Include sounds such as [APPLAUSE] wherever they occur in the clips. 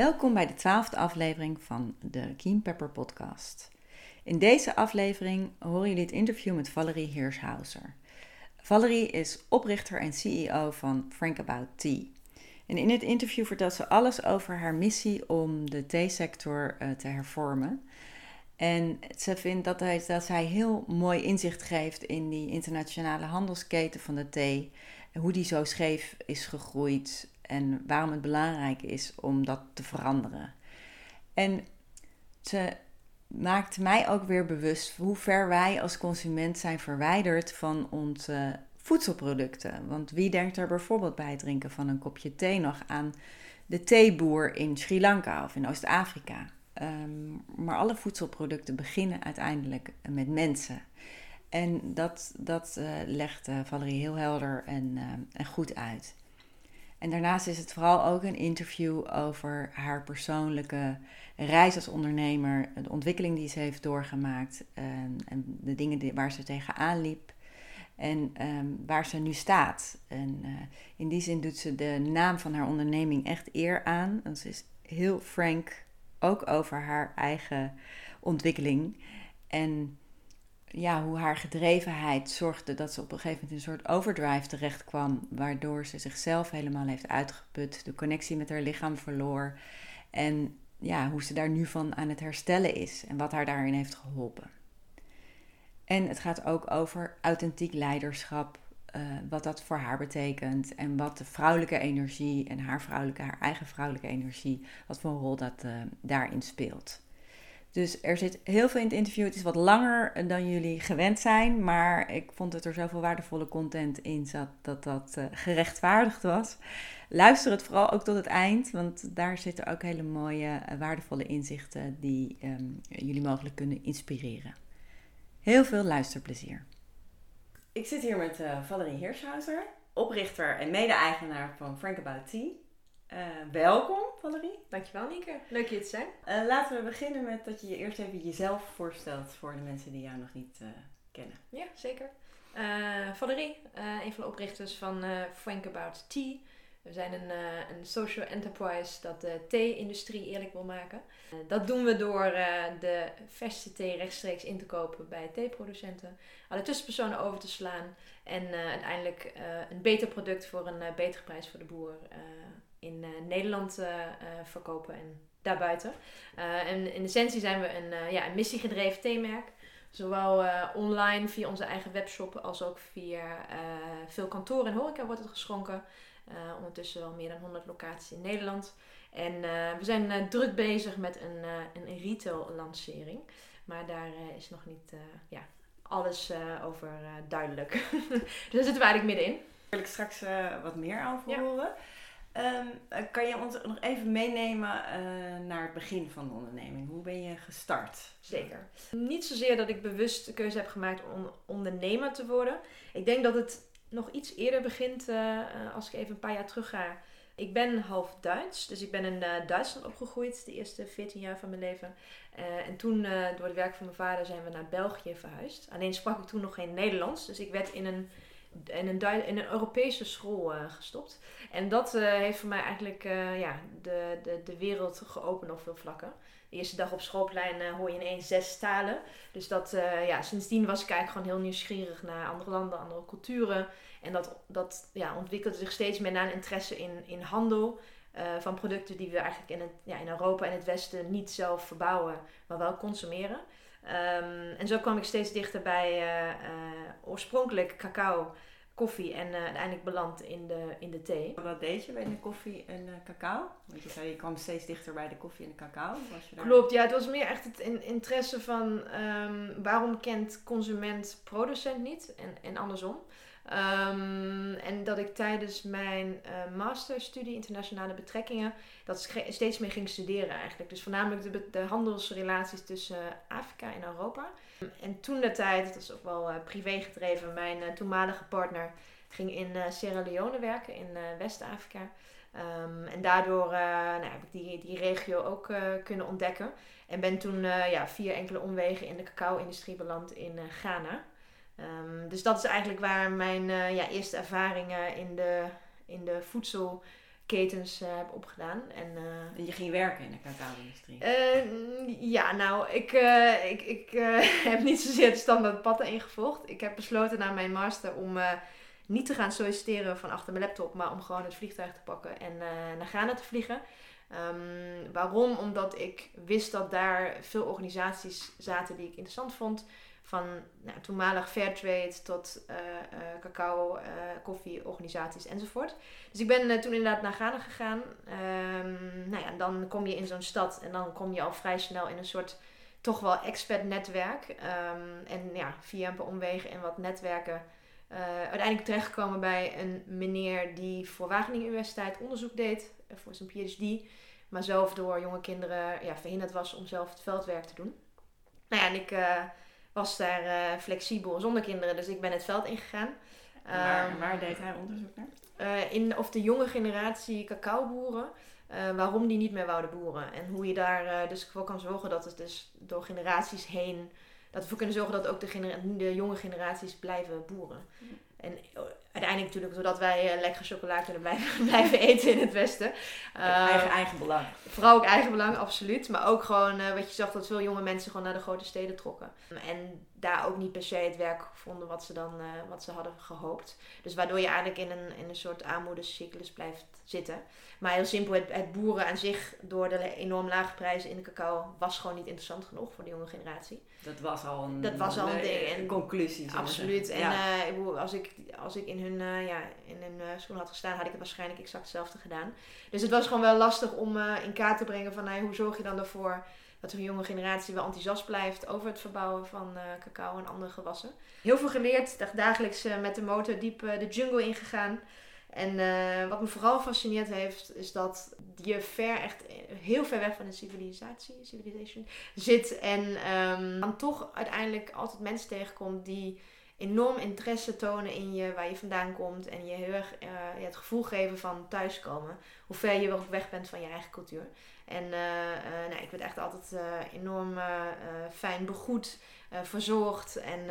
Welkom bij de twaalfde aflevering van de Keen Pepper podcast. In deze aflevering horen jullie het interview met Valerie Hirschhauser. Valerie is oprichter en CEO van Frank About Tea. En in het interview vertelt ze alles over haar missie om de theesector uh, te hervormen. En ze vindt dat, hij, dat zij heel mooi inzicht geeft in die internationale handelsketen van de thee. Hoe die zo scheef is gegroeid en waarom het belangrijk is om dat te veranderen. En ze maakt mij ook weer bewust hoe ver wij als consument zijn verwijderd van onze voedselproducten. Want wie denkt er bijvoorbeeld bij het drinken van een kopje thee nog aan de theeboer in Sri Lanka of in Oost-Afrika? Ehm, maar alle voedselproducten beginnen uiteindelijk met mensen. En dat, dat uh, legt uh, Valerie heel helder en, uh, en goed uit. En daarnaast is het vooral ook een interview over haar persoonlijke reis als ondernemer, de ontwikkeling die ze heeft doorgemaakt en, en de dingen waar ze tegenaan liep en um, waar ze nu staat. En uh, in die zin doet ze de naam van haar onderneming echt eer aan. En ze is heel frank ook over haar eigen ontwikkeling. En ja, hoe haar gedrevenheid zorgde dat ze op een gegeven moment in een soort overdrive terecht kwam, waardoor ze zichzelf helemaal heeft uitgeput, de connectie met haar lichaam verloor en ja, hoe ze daar nu van aan het herstellen is en wat haar daarin heeft geholpen. En het gaat ook over authentiek leiderschap, uh, wat dat voor haar betekent en wat de vrouwelijke energie en haar vrouwelijke, haar eigen vrouwelijke energie, wat voor rol dat uh, daarin speelt. Dus er zit heel veel in het interview. Het is wat langer dan jullie gewend zijn. Maar ik vond dat er zoveel waardevolle content in zat dat dat uh, gerechtvaardigd was. Luister het vooral ook tot het eind. Want daar zitten ook hele mooie, uh, waardevolle inzichten die um, jullie mogelijk kunnen inspireren. Heel veel luisterplezier. Ik zit hier met uh, Valerie Hirschhauser, oprichter en mede-eigenaar van Frank About Tea. Uh, welkom, Valerie. Dankjewel, Nieke. Leuk je te zijn. Uh, laten we beginnen met dat je je eerst even jezelf voorstelt voor de mensen die jou nog niet uh, kennen. Ja, zeker. Valerie, een van de oprichters van Frank About Tea. We zijn een, een social enterprise dat de thee-industrie eerlijk wil maken. dat doen we door de verse thee rechtstreeks in te kopen bij theeproducenten. Alle tussenpersonen over te slaan. En uiteindelijk een beter product voor een betere prijs voor de boer in uh, Nederland uh, uh, verkopen en daarbuiten. en in essentie zijn we een, ja, een missiegedreven theemerk. Zowel online via onze eigen webshop als ook via veel kantoren en horeca wordt het geschonken. ondertussen wel meer dan 100 locaties in Nederland. En we zijn druk bezig met een, een retail lancering. Maar daar is nog niet ja, alles over duidelijk. [LAUGHS] dus daar zitten we eigenlijk middenin. Daar wil ik straks wat meer over ja. horen. Um, kan je ons nog even meenemen uh, naar het begin van de onderneming? Hoe ben je gestart? Zeker. Niet zozeer dat ik bewust de keuze heb gemaakt om ondernemer te worden. Ik denk dat het nog iets eerder begint uh, als ik even een paar jaar terug ga. Ik ben half Duits, dus ik ben in Duitsland opgegroeid de eerste 14 jaar van mijn leven. en toen, door het werk van mijn vader, zijn we naar België verhuisd. Alleen sprak ik toen nog geen Nederlands, dus ik werd in een in een, in een Europese school uh, gestopt. En dat uh, heeft voor mij eigenlijk uh, ja, de, de, de wereld geopend op veel vlakken. De eerste dag op schoolplein hoor je ineens zes talen. Dus dat, ja, sindsdien was ik eigenlijk gewoon heel nieuwsgierig naar andere landen, andere culturen. En dat, dat ja, ontwikkelde zich steeds meer naar een interesse in, in handel. van producten die we eigenlijk in, het, ja, in Europa en het Westen niet zelf verbouwen, maar wel consumeren. Um, en zo kwam ik steeds dichter bij uh, uh, oorspronkelijk cacao koffie en uh, uiteindelijk beland in de, in de thee. Wat deed je bij de koffie en cacao? Want je zei je kwam steeds dichter bij de koffie en de cacao. Was je daar... Klopt, ja, het was meer echt het interesse van um, waarom kent consument producent niet en, en andersom. Um, en dat ik tijdens mijn uh, masterstudie internationale betrekkingen dat steeds meer ging studeren eigenlijk. Dus voornamelijk de, de handelsrelaties tussen Afrika en Europa. En toen de tijd, dat is ook wel uh, privé gedreven, mijn uh, toenmalige partner ging in Sierra Leone werken in West-Afrika. Um, en daardoor nou, heb ik die, die regio ook kunnen ontdekken. En ben toen ja, via enkele omwegen in de cacao-industrie beland in Ghana. Um, dus dat is eigenlijk waar mijn uh, ja, eerste ervaringen in de, in de voedselketens uh, heb opgedaan. En, uh, en je ging werken in de cacao-industrie? ja, nou, ik, ik, ik [LAUGHS] heb niet zozeer het standaard pad ingevolgd. Ik heb besloten na mijn master om niet te gaan solliciteren van achter mijn laptop, maar om gewoon het vliegtuig te pakken en naar Ghana te vliegen. Um, waarom? Omdat ik wist dat daar veel organisaties zaten die ik interessant vond van nou, toenmalig Fairtrade tot uh, uh, cacao, uh, koffieorganisaties enzovoort. Dus ik ben toen inderdaad naar Ghana gegaan. Um, nou ja, dan kom je in zo'n stad en dan kom je al vrij snel in een soort toch wel expat-netwerk. Um, en ja, via een paar omwegen en wat netwerken uiteindelijk terechtgekomen bij een meneer die voor Wageningen Universiteit onderzoek deed voor zijn PhD. Maar zelf door jonge kinderen ja, verhinderd was om zelf het veldwerk te doen. Nou ja, en ik was daar uh, flexibel zonder kinderen. Dus ik ben het veld ingegaan. Waar, um, waar, deed hij onderzoek naar? Uh, in of de jonge generatie cacaoboeren, uh, waarom die niet meer wouden boeren. En hoe je daar dus voor kan zorgen dat het dus door generaties heen, dat we kunnen zorgen dat ook de, de jonge generaties blijven boeren. En uiteindelijk natuurlijk zodat wij uh, lekker chocola kunnen blijven, [LAUGHS] blijven eten in het Westen. eigen, ehm, eigen belang. Vooral ook eigen belang, absoluut. Maar ook gewoon uh, wat je zag dat veel jonge mensen gewoon naar de grote steden trokken. En daar ook niet per se het werk vonden wat ze dan uh, wat ze hadden gehoopt. Dus waardoor je eigenlijk in een, in een soort armoedecyclus blijft zitten. Maar heel simpel, het, het, boeren aan zich door de enorm lage prijzen in de cacao was gewoon niet interessant genoeg voor de jonge generatie. Dat was al een, dat was al een, ding. En, conclusie. Absoluut. En ja. uh, als, ik, als ik in hun, uh, ja, in hun schoen had gestaan, had ik het waarschijnlijk exact hetzelfde gedaan. Dus het was gewoon wel lastig om in kaart te brengen van hoe zorg je dan ervoor dat een jonge generatie wel enthousiast blijft over het verbouwen van cacao en andere gewassen. Heel veel geleerd, dagelijks met de motor diep de jungle ingegaan. En wat me vooral fascineerd heeft, is dat je ver, echt heel ver weg van de civilisatie, civilization, zit. En um, dan toch uiteindelijk altijd mensen tegenkomt die enorm interesse tonen in je, waar je vandaan komt. En je heel erg het gevoel geven van thuiskomen. Hoe ver je ook weg bent van je eigen cultuur. En uh, nou, ik werd echt altijd enorm fijn begoed, verzorgd. En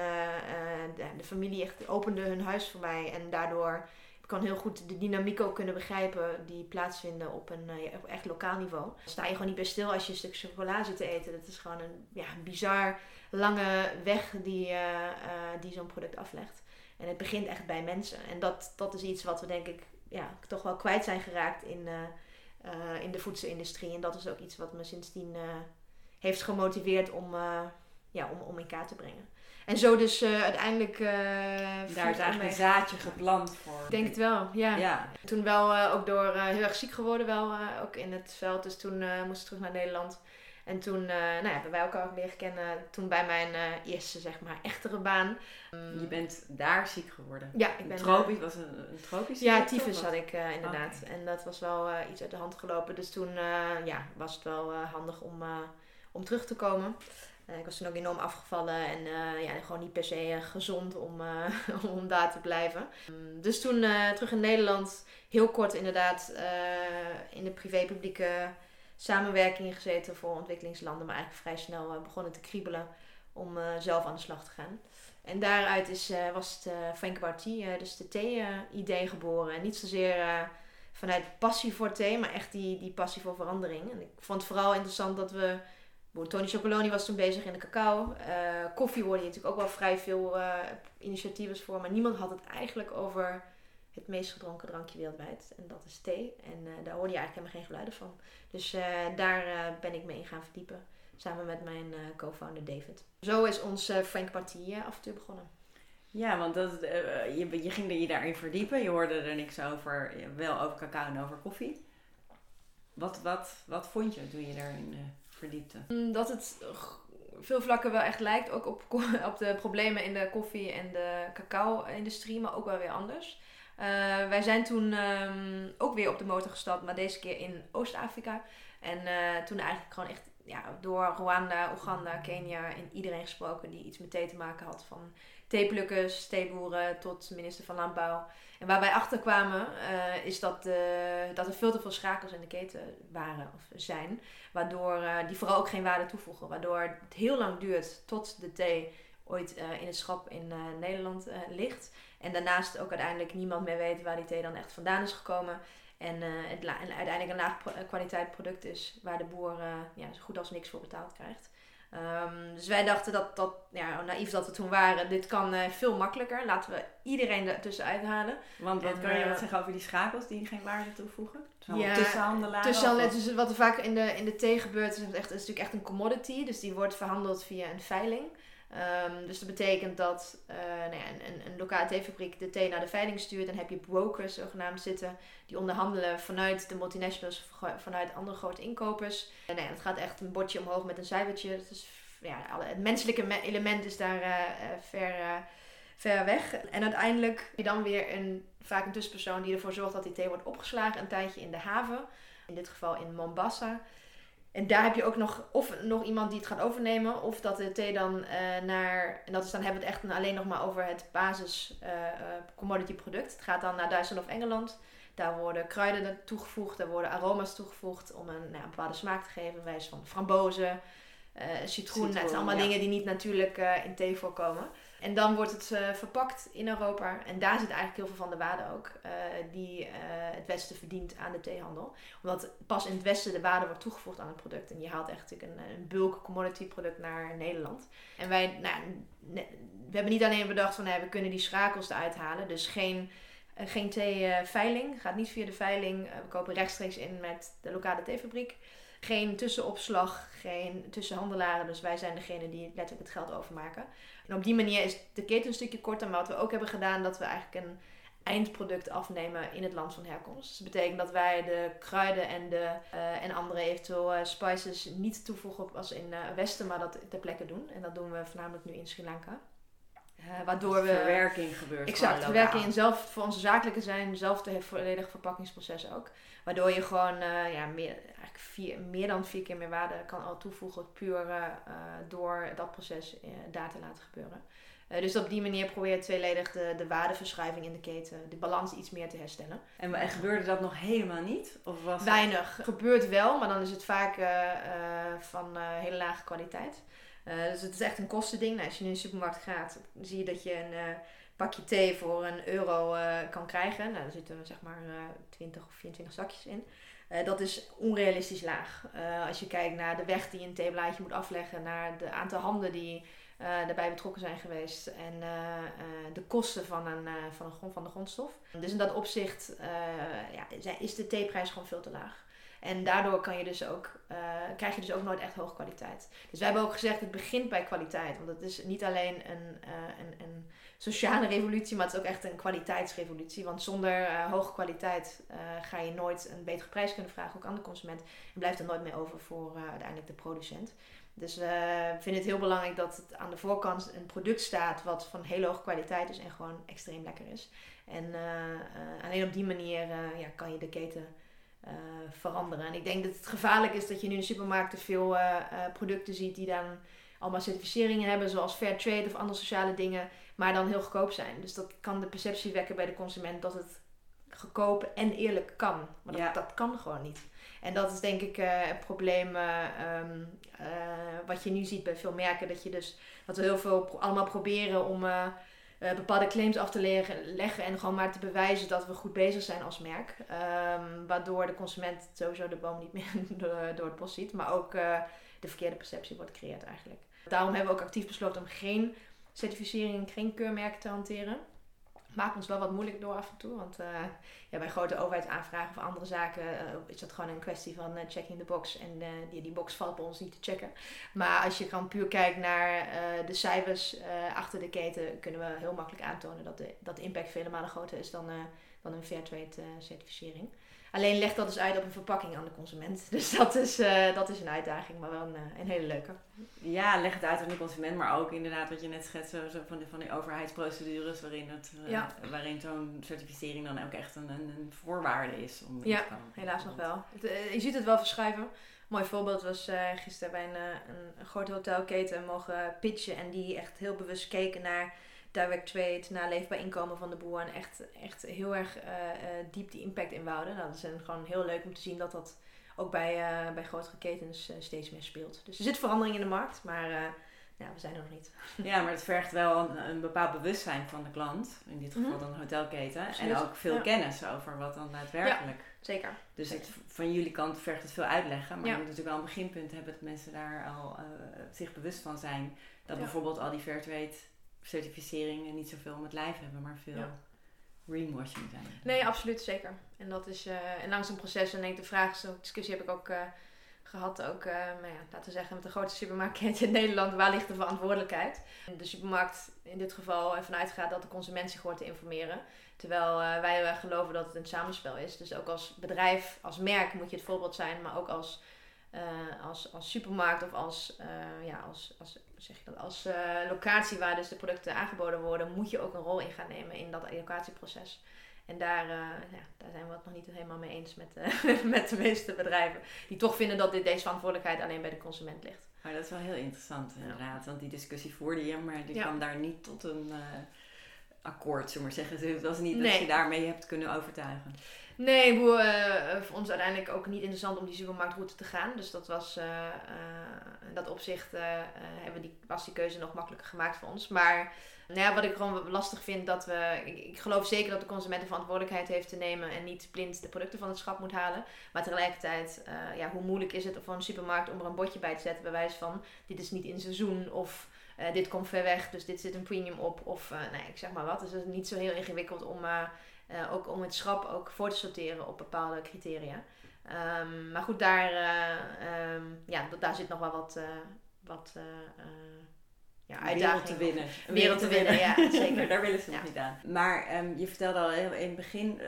de, de familie echt opende hun huis voor mij. En daardoor kan heel goed de dynamiek ook kunnen begrijpen die plaatsvinden op een echt lokaal niveau. Sta je gewoon niet bij stil als je een stuk chocola zit te eten. Dat is gewoon een ja, bizar lange weg die, die zo'n product aflegt. En het begint echt bij mensen. En dat, dat is iets wat we denk ik ja, toch wel kwijt zijn geraakt in, in de voedselindustrie. En dat is ook iets wat me sindsdien heeft gemotiveerd om, ja, om, om in kaart te brengen. En zo dus uiteindelijk... Daar is eigenlijk een zaadje geplant voor. Ik denk het wel, ja. ja. Toen wel ook door heel erg ziek geworden wel, ook in het veld. Dus toen moest ik terug naar Nederland. En toen nou, hebben wij elkaar ook leren kennen. Toen bij mijn eerste, zeg maar, echtere baan. Je bent daar ziek geworden? Ja, ik ben... Tropisch, was een, een tropische Ja, tyfus had ik inderdaad. En dat was wel iets uit de hand gelopen. Dus toen ja, was het wel handig om, om terug te komen. Eh, ik was toen ook enorm afgevallen en ja, gewoon niet per se eh, gezond om, [LAUGHS] om daar te blijven. Mm, dus toen terug in Nederland, heel kort inderdaad, in de privé-publieke samenwerking gezeten voor ontwikkelingslanden, maar eigenlijk vrij snel begonnen te kriebelen om zelf aan de slag te gaan. En daaruit is, was het Frank Tea, dus de thee-idee geboren. En niet zozeer vanuit passie voor thee, maar echt die, die passie voor verandering. En ik vond het vooral interessant dat we Tony Chocoloni was toen bezig in de cacao. Koffie hoorde je natuurlijk ook wel vrij veel uh, initiatieven voor. Maar niemand had het eigenlijk over het meest gedronken drankje wereldwijd. En dat is thee. En uh, daar hoorde je eigenlijk helemaal geen geluiden van. Dus daar ben ik mee in gaan verdiepen. Samen met mijn co-founder David. Zo is ons Frank Partie avontuur begonnen. Ja, want dat, uh, je, je ging je daarin verdiepen. Je hoorde er niks over, wel over cacao en over koffie. Wat, wat, wat vond je toen je daarin uh, verdiepte? Mm, dat het veel vlakken wel echt lijkt. Ook op, [LAUGHS] op de problemen in de koffie- en de cacao-industrie, maar ook wel weer anders. Uh, wij zijn toen um, ook weer op de motor gestapt, maar deze keer in Oost-Afrika. En uh, toen eigenlijk gewoon echt ja, door Rwanda, Oeganda, Kenia en iedereen gesproken die iets met thee te maken had. Van theeplukkers, theeboeren tot minister van Landbouw. En waar wij achter kwamen uh, is dat, dat er veel te veel schakels in de keten waren of zijn. Waardoor die vooral ook geen waarde toevoegen. Waardoor het heel lang duurt tot de thee ooit in het schap in Nederland ligt. En daarnaast ook uiteindelijk niemand meer weet waar die thee dan echt vandaan is gekomen. En, het en uiteindelijk een laag kwaliteit product is waar de boer ja, zo goed als niks voor betaald krijgt. Um, dus wij dachten dat, dat ja, naïef dat we toen waren, dit kan uh, veel makkelijker. Laten we iedereen er tussenuit halen. Want wat en, kan je wat zeggen over die schakels die geen waarde toevoegen? Ja, tussenhandelaren? Dus wat er vaak in de, in de thee gebeurt, is, echt, is natuurlijk echt een commodity. Dus die wordt verhandeld via een veiling. Um, dus dat betekent dat uh, nou ja, een, een, lokale theefabriek de thee naar de veiling stuurt. Dan heb je brokers zogenaamd zitten die onderhandelen vanuit de multinationals, vanuit andere grote inkopers. En nou ja, het gaat echt een bordje omhoog met een cijfertje. Dus ja, alle, het menselijke element is daar uh, ver, uh, ver weg. En uiteindelijk heb je dan weer een, vaak een tussenpersoon die ervoor zorgt dat die thee wordt opgeslagen een tijdje in de haven. In dit geval in Mombasa. En daar heb je ook nog of nog iemand die het gaat overnemen, of dat de thee dan uh, naar, en dat is dan hebben we het echt alleen nog maar over het basis uh, uh, commodity product. Het gaat dan naar Duitsland of Engeland. Daar worden kruiden toegevoegd, daar worden aroma's toegevoegd om een, nou, een bepaalde smaak te geven, wijs van frambozen, citroen. citroen. Het zijn allemaal ja. dingen die niet natuurlijk in thee voorkomen. En dan wordt het uh, verpakt in Europa. En daar zit eigenlijk heel veel van de waarde ook. Uh, die uh, het Westen verdient aan de theehandel. Omdat pas in het Westen de waarde wordt toegevoegd aan het product. En je haalt echt een, een bulk commodity product naar Nederland. En wij, nou, we hebben niet alleen bedacht van nee, we kunnen die schakels eruit halen. Dus geen, geen theeveiling. Gaat niet via de veiling. we kopen rechtstreeks in met de lokale theefabriek. Geen tussenopslag, geen tussenhandelaren. Dus wij zijn degene die letterlijk het geld overmaken. En op die manier is de keten een stukje korter. Maar wat we ook hebben gedaan, dat we eigenlijk een eindproduct afnemen in het land van herkomst. Dus dat betekent dat wij de kruiden en, de, uh, en andere eventueel uh, spices niet toevoegen als in uh, Westen, maar dat ter plekke doen. En dat doen we voornamelijk nu in Sri Lanka. Waardoor we. Verwerking gebeurt. Exact, verwerking en zelf voor onze zakelijke zijn, zelf het volledige verpakkingsproces ook. Waardoor je gewoon ja, meer, vier, meer dan vier keer meer waarde kan al toevoegen, puur uh, door dat proces daar te laten gebeuren. dus op die manier probeer je tweeledig de, de waardeverschuiving in de keten, de balans iets meer te herstellen. En, en gebeurde dat nog helemaal niet? Of was Weinig. Het... Gebeurt wel, maar dan is het vaak van hele lage kwaliteit. Uh, dus het is echt een kostending. Nou, als je nu in de supermarkt gaat, zie je dat je een uh, pakje thee voor een euro uh, kan krijgen. Nou, daar zitten zeg maar 20 of 24 zakjes in. Dat is onrealistisch laag. als je kijkt naar de weg die een theeblaadje moet afleggen, naar de aantal handen die daarbij betrokken zijn geweest en de kosten van, een, van, een grond, van de grondstof. Dus in dat opzicht ja, is de theeprijs gewoon veel te laag. En daardoor kan je dus ook, uh, krijg je dus ook nooit echt hoge kwaliteit. Dus wij hebben ook gezegd, het begint bij kwaliteit. Want het is niet alleen een, uh, een, een sociale revolutie, maar het is ook echt een kwaliteitsrevolutie. Want zonder uh, hoge kwaliteit ga je nooit een betere prijs kunnen vragen, ook aan de consument. En blijft er nooit meer over voor uiteindelijk de producent. Dus we vinden het heel belangrijk dat het aan de voorkant een product staat wat van hele hoge kwaliteit is en gewoon extreem lekker is. En alleen op die manier ja, kan je de keten uh, veranderen. En ik denk dat het gevaarlijk is dat je nu in de supermarkten veel uh, uh, producten ziet die dan allemaal certificeringen hebben, zoals fair trade of andere sociale dingen, maar dan heel goedkoop zijn. Dus dat kan de perceptie wekken bij de consument dat het goedkoop en eerlijk kan. Maar dat, ja. dat kan gewoon niet. En dat is denk ik het probleem um, wat je nu ziet bij veel merken. Dat je dus dat we heel veel pro allemaal proberen om uh, bepaalde claims af te leggen, en gewoon maar te bewijzen dat we goed bezig zijn als merk. Um, waardoor de consument sowieso de boom niet meer [LAUGHS] door, het bos ziet, maar ook uh, de verkeerde perceptie wordt gecreëerd eigenlijk. Daarom hebben we ook actief besloten om geen certificering, geen keurmerken te hanteren. Maakt ons wel wat moeilijk door af en toe. Want uh, ja, bij grote overheidsaanvragen of andere zaken uh, is dat gewoon een kwestie van uh, checking the box. En die, die box valt bij ons niet te checken. Maar als je gewoon puur kijkt naar de cijfers achter de keten, kunnen we heel makkelijk aantonen dat de, dat de impact vele malen groter is dan, dan een Fairtrade certificering. Alleen legt dat dus uit op een verpakking aan de consument. [LAUGHS] Dus dat is, uh, dat is een uitdaging, maar wel een, eh, een hele leuke. Ja, leg het uit aan de consument, maar ook inderdaad wat je net schetst zo van, de, van die overheidsprocedures waarin, het, uh, waarin zo'n certificering dan ook echt een, een, voorwaarde is. Om ja, helaas nog wel. Het, je ziet het wel verschuiven. Een mooi voorbeeld was gisteren bij een, een, een grote hotelketen mogen pitchen en die echt heel bewust keken naar direct trade, naar leefbaar inkomen van de boer. En echt, echt heel erg uh, diep die impact inwouden. Nou, dat is gewoon heel leuk om te zien dat dat ook bij, uh, bij grotere ketens steeds meer speelt. Dus er zit verandering in de markt, maar ja, we zijn er nog niet. [LAUGHS] Ja, maar het vergt wel een, een bepaald bewustzijn van de klant. In dit geval mhm. dan een hotelketen. En ook veel kennis over wat dan daadwerkelijk. Ja, zeker. Dus Het, van jullie kant vergt het veel uitleggen. Maar je moet natuurlijk wel een beginpunt hebben dat mensen daar al zich bewust van zijn. Dat bijvoorbeeld al die Fairtrade certificeringen niet zoveel om het lijf hebben, maar veel greenwashing zijn. Nee, absoluut, zeker. En dat is uh, en langs een proces. En denk de vraag, zo'n discussie heb ik ook uh, gehad, ook, uh, nou ja, laten we zeggen, met de grootste supermarktketen in Nederland. Waar ligt de verantwoordelijkheid? De supermarkt in dit geval ervan uitgaat dat de consument zich hoort te informeren. Terwijl wij geloven dat het een samenspel is. Dus ook als bedrijf, als merk moet je het voorbeeld zijn, maar ook als uh, als, als supermarkt of als, uh, ja, als, als, zeg je dat, als uh, locatie waar dus de producten aangeboden worden, moet je ook een rol in gaan nemen in dat educatieproces. En daar, ja, daar zijn we het nog niet helemaal mee eens met, [LAUGHS] met de meeste bedrijven. Die toch vinden dat dit, deze verantwoordelijkheid alleen bij de consument ligt. Maar dat is wel heel interessant inderdaad. Want die discussie voerde je, maar die kwam daar niet tot een akkoord, zullen we maar zeggen. Het was niet nee. dat je daarmee hebt kunnen overtuigen. Nee, voor, uh, voor ons uiteindelijk ook niet interessant om die supermarktroute te gaan. Dus dat was, uh, in dat opzicht hebben die, was die keuze nog makkelijker gemaakt voor ons. Maar nou ja, wat ik gewoon lastig vind, dat we. Ik, geloof zeker dat de consument de verantwoordelijkheid heeft te nemen en niet blind de producten van het schap moet halen. Maar tegelijkertijd, ja, hoe moeilijk is het voor een supermarkt om er een bordje bij te zetten, bij wijze van: dit is niet in seizoen of. dit komt ver weg, dus dit zit een premium op. Of nee, ik zeg maar wat. Dus het is niet zo heel ingewikkeld om uh, ook om het schap ook voor te sorteren op bepaalde criteria. Um, maar goed, daar, uh, um, ja, daar zit nog wel wat, uh, wat ja, uitdaging. te winnen. Een wereld te winnen, ja, [LAUGHS] zeker. daar willen ze nog niet aan. Maar um, je vertelde al in het begin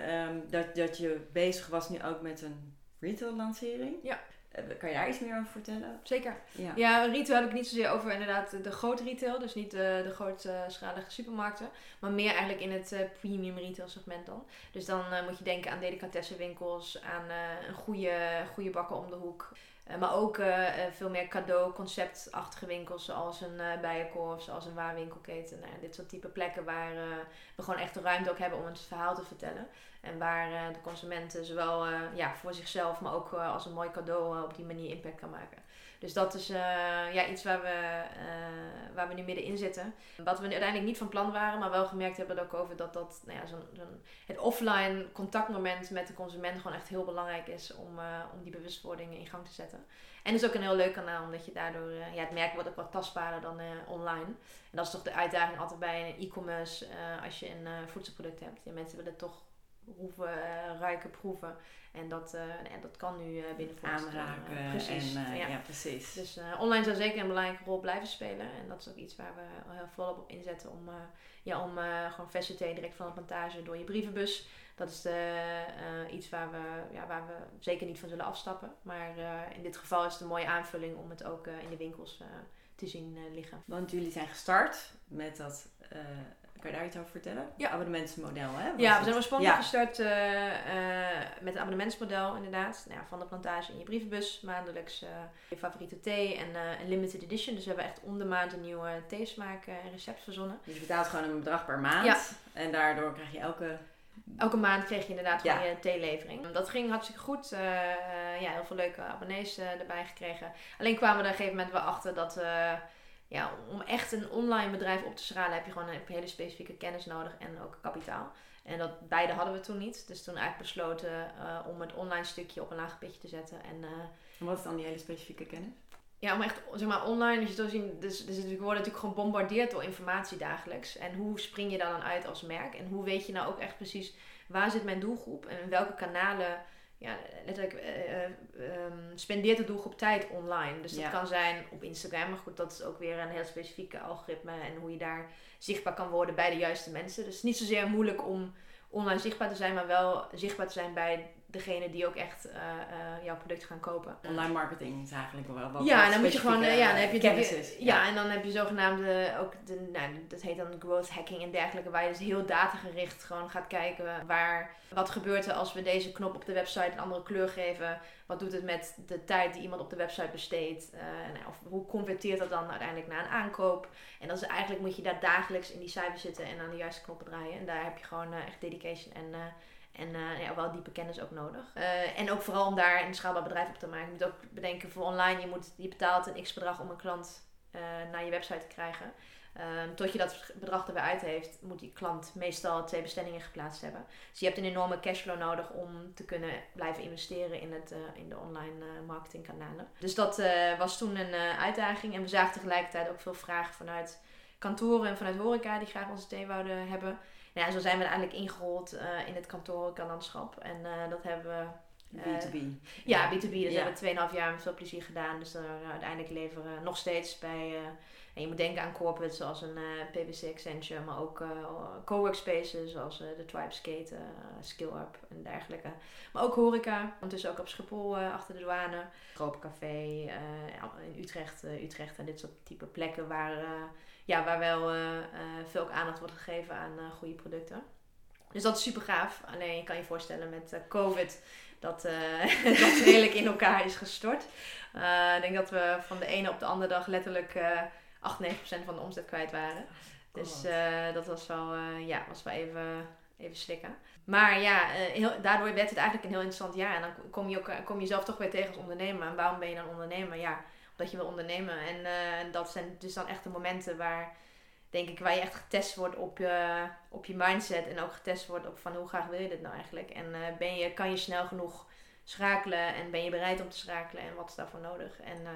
dat, dat je bezig was nu ook met een retail lancering. Ja. Eh, kan je daar iets meer over vertellen? Zeker. Ja, ja retail heb ik niet zozeer over inderdaad de grote retail. Dus niet de, de grootschalige supermarkten. Maar meer eigenlijk in het uh, premium retail segment dan. Dus dan uh, moet je denken aan delicatessenwinkels. Aan uh, een goede, goede bakker om de hoek. maar ook veel meer cadeau-conceptachtige winkels. Zoals een uh, Bijenkorf, zoals een waarwinkelketen. Nou, dit soort type plekken waar we gewoon echt de ruimte ook hebben om het verhaal te vertellen. En waar uh, de consumenten zowel uh, ja, voor zichzelf, maar ook uh, als een mooi cadeau op die manier impact kan maken. Dus dat is ja, iets waar we, waar we nu middenin zitten. Wat we uiteindelijk niet van plan waren, maar wel gemerkt hebben ook over dat, dat nou ja, zo'n, het offline contactmoment met de consument gewoon echt heel belangrijk is om, om die bewustwording in gang te zetten. En het is ook een heel leuk kanaal, omdat je daardoor, ja, het merk wordt ook wat tastbaarder dan online. En dat is toch de uitdaging altijd bij e-commerce als je een voedselproduct hebt. Ja, mensen willen toch proeven, uh, ruiken, proeven. En dat, uh, en dat kan nu uh, binnenkort. Aanraken. precies. En, ja. ja. precies. Dus online zou zeker een belangrijke rol blijven spelen. En dat is ook iets waar we heel volop op inzetten om, ja, om gewoon versatee direct van de plantage door je brievenbus. Dat is de, iets waar we, ja, waar we zeker niet van zullen afstappen. Maar in dit geval is het een mooie aanvulling om het ook in de winkels te zien liggen. Want jullie zijn gestart met dat kan je daar iets over vertellen? Ja. Abonnementsmodel, hè? ja, we zijn oorspronkelijk gestart uh, met een abonnementsmodel, inderdaad. Nou, ja, van de plantage in je brievenbus, maandelijks uh, je favoriete thee en een limited edition. Dus we hebben echt om de maand een nieuwe theesmaak en recept verzonnen. Dus je betaalt gewoon een bedrag per maand. Ja. En daardoor krijg je elke Elke maand kreeg je inderdaad ja. je theelevering. Dat ging hartstikke goed. ja, heel veel leuke abonnees erbij gekregen. Alleen kwamen we er op een gegeven moment wel achter dat ja, om echt een online bedrijf op te schalen heb je gewoon een hele specifieke kennis nodig en ook kapitaal. En dat beide hadden we toen niet. Dus toen eigenlijk besloten uh, om het online stukje op een laag pitje te zetten. En, uh, en wat is dan die hele specifieke kennis? ja, om echt, zeg maar, online, als je het zo ziet, dus, dus we worden natuurlijk gebombardeerd door informatie dagelijks. En hoe spring je daar dan uit als merk? En hoe weet je nou ook echt precies, waar zit mijn doelgroep? En in welke kanalen, ja, letterlijk, uh, um, spendeert de doelgroep tijd online? Dus dat kan zijn op Instagram, maar goed, dat is ook weer een heel specifieke algoritme. En hoe je daar zichtbaar kan worden bij de juiste mensen. Dus het is niet zozeer moeilijk om online zichtbaar te zijn, maar wel zichtbaar te zijn bij degene die ook echt uh, uh, jouw product gaan kopen. Online marketing is eigenlijk wel wat Ja, en dan moet je gewoon, uh, ja, dan heb je, kennis ja. ja. en dan heb je zogenaamde ook de, nou, dat heet dan growth hacking en dergelijke, waar je dus heel datagericht gewoon gaat kijken waar, wat gebeurt er als we deze knop op de website een andere kleur geven. Wat doet het met de tijd die iemand op de website besteedt? en, of hoe converteert dat dan uiteindelijk naar een aankoop? En dan is eigenlijk moet je daar dagelijks in die cijfers zitten en aan de juiste knoppen draaien. En daar heb je gewoon echt dedication en en uh, ja, wel diepe kennis ook nodig. Uh, en ook vooral om daar een schaalbaar bedrijf op te maken. Je moet ook bedenken voor online, je, moet, je betaalt een x bedrag om een klant uh, naar je website te krijgen. Ehm, tot je dat bedrag er weer uit heeft, moet die klant meestal twee bestellingen geplaatst hebben. Dus je hebt een enorme cashflow nodig om te kunnen blijven investeren in, het, in de online marketingkanalen. Dus dat was toen een uitdaging. En we zagen tegelijkertijd ook veel vragen vanuit kantoren en vanuit horeca die graag onze thee wouden hebben. Nou ja, zo zijn we eigenlijk ingerold uh, in het kantorenlandschap. En uh, dat hebben we... B2B. Eh, ja, B2B. Dus ja. hebben we 2,5 jaar met veel plezier gedaan. Dus dan uiteindelijk leveren we nog steeds bij... en je moet denken aan corporates zoals een PwC Accenture, maar ook cowork spaces zoals de Tribe Skate, SkillUp en dergelijke. Maar ook horeca, ondertussen ook op Schiphol achter de douane. Tropencafé in Utrecht, Utrecht en dit soort type plekken waar ja, waar wel uh, veel ook aandacht wordt gegeven aan uh, goede producten. Dus dat is super gaaf. Alleen je kan je voorstellen met COVID dat [LAUGHS] dat redelijk in elkaar is gestort. ik denk dat we van de ene op de andere dag letterlijk 8, 9% van de omzet kwijt waren. Dus dat was wel, ja, was wel even, even slikken. Maar ja, heel, daardoor werd het eigenlijk een heel interessant jaar. En dan kom je, ook, kom je zelf toch weer tegen als ondernemer. En waarom ben je dan ondernemer? Ja, dat je wil ondernemen. En uh, dat zijn dus dan echt de momenten waar, denk ik, waar je echt getest wordt op je, op je mindset. En ook getest wordt op van hoe graag wil je dit nou eigenlijk. En uh, ben je, kan je snel genoeg schakelen en ben je bereid om te schakelen en wat is daarvoor nodig. En uh,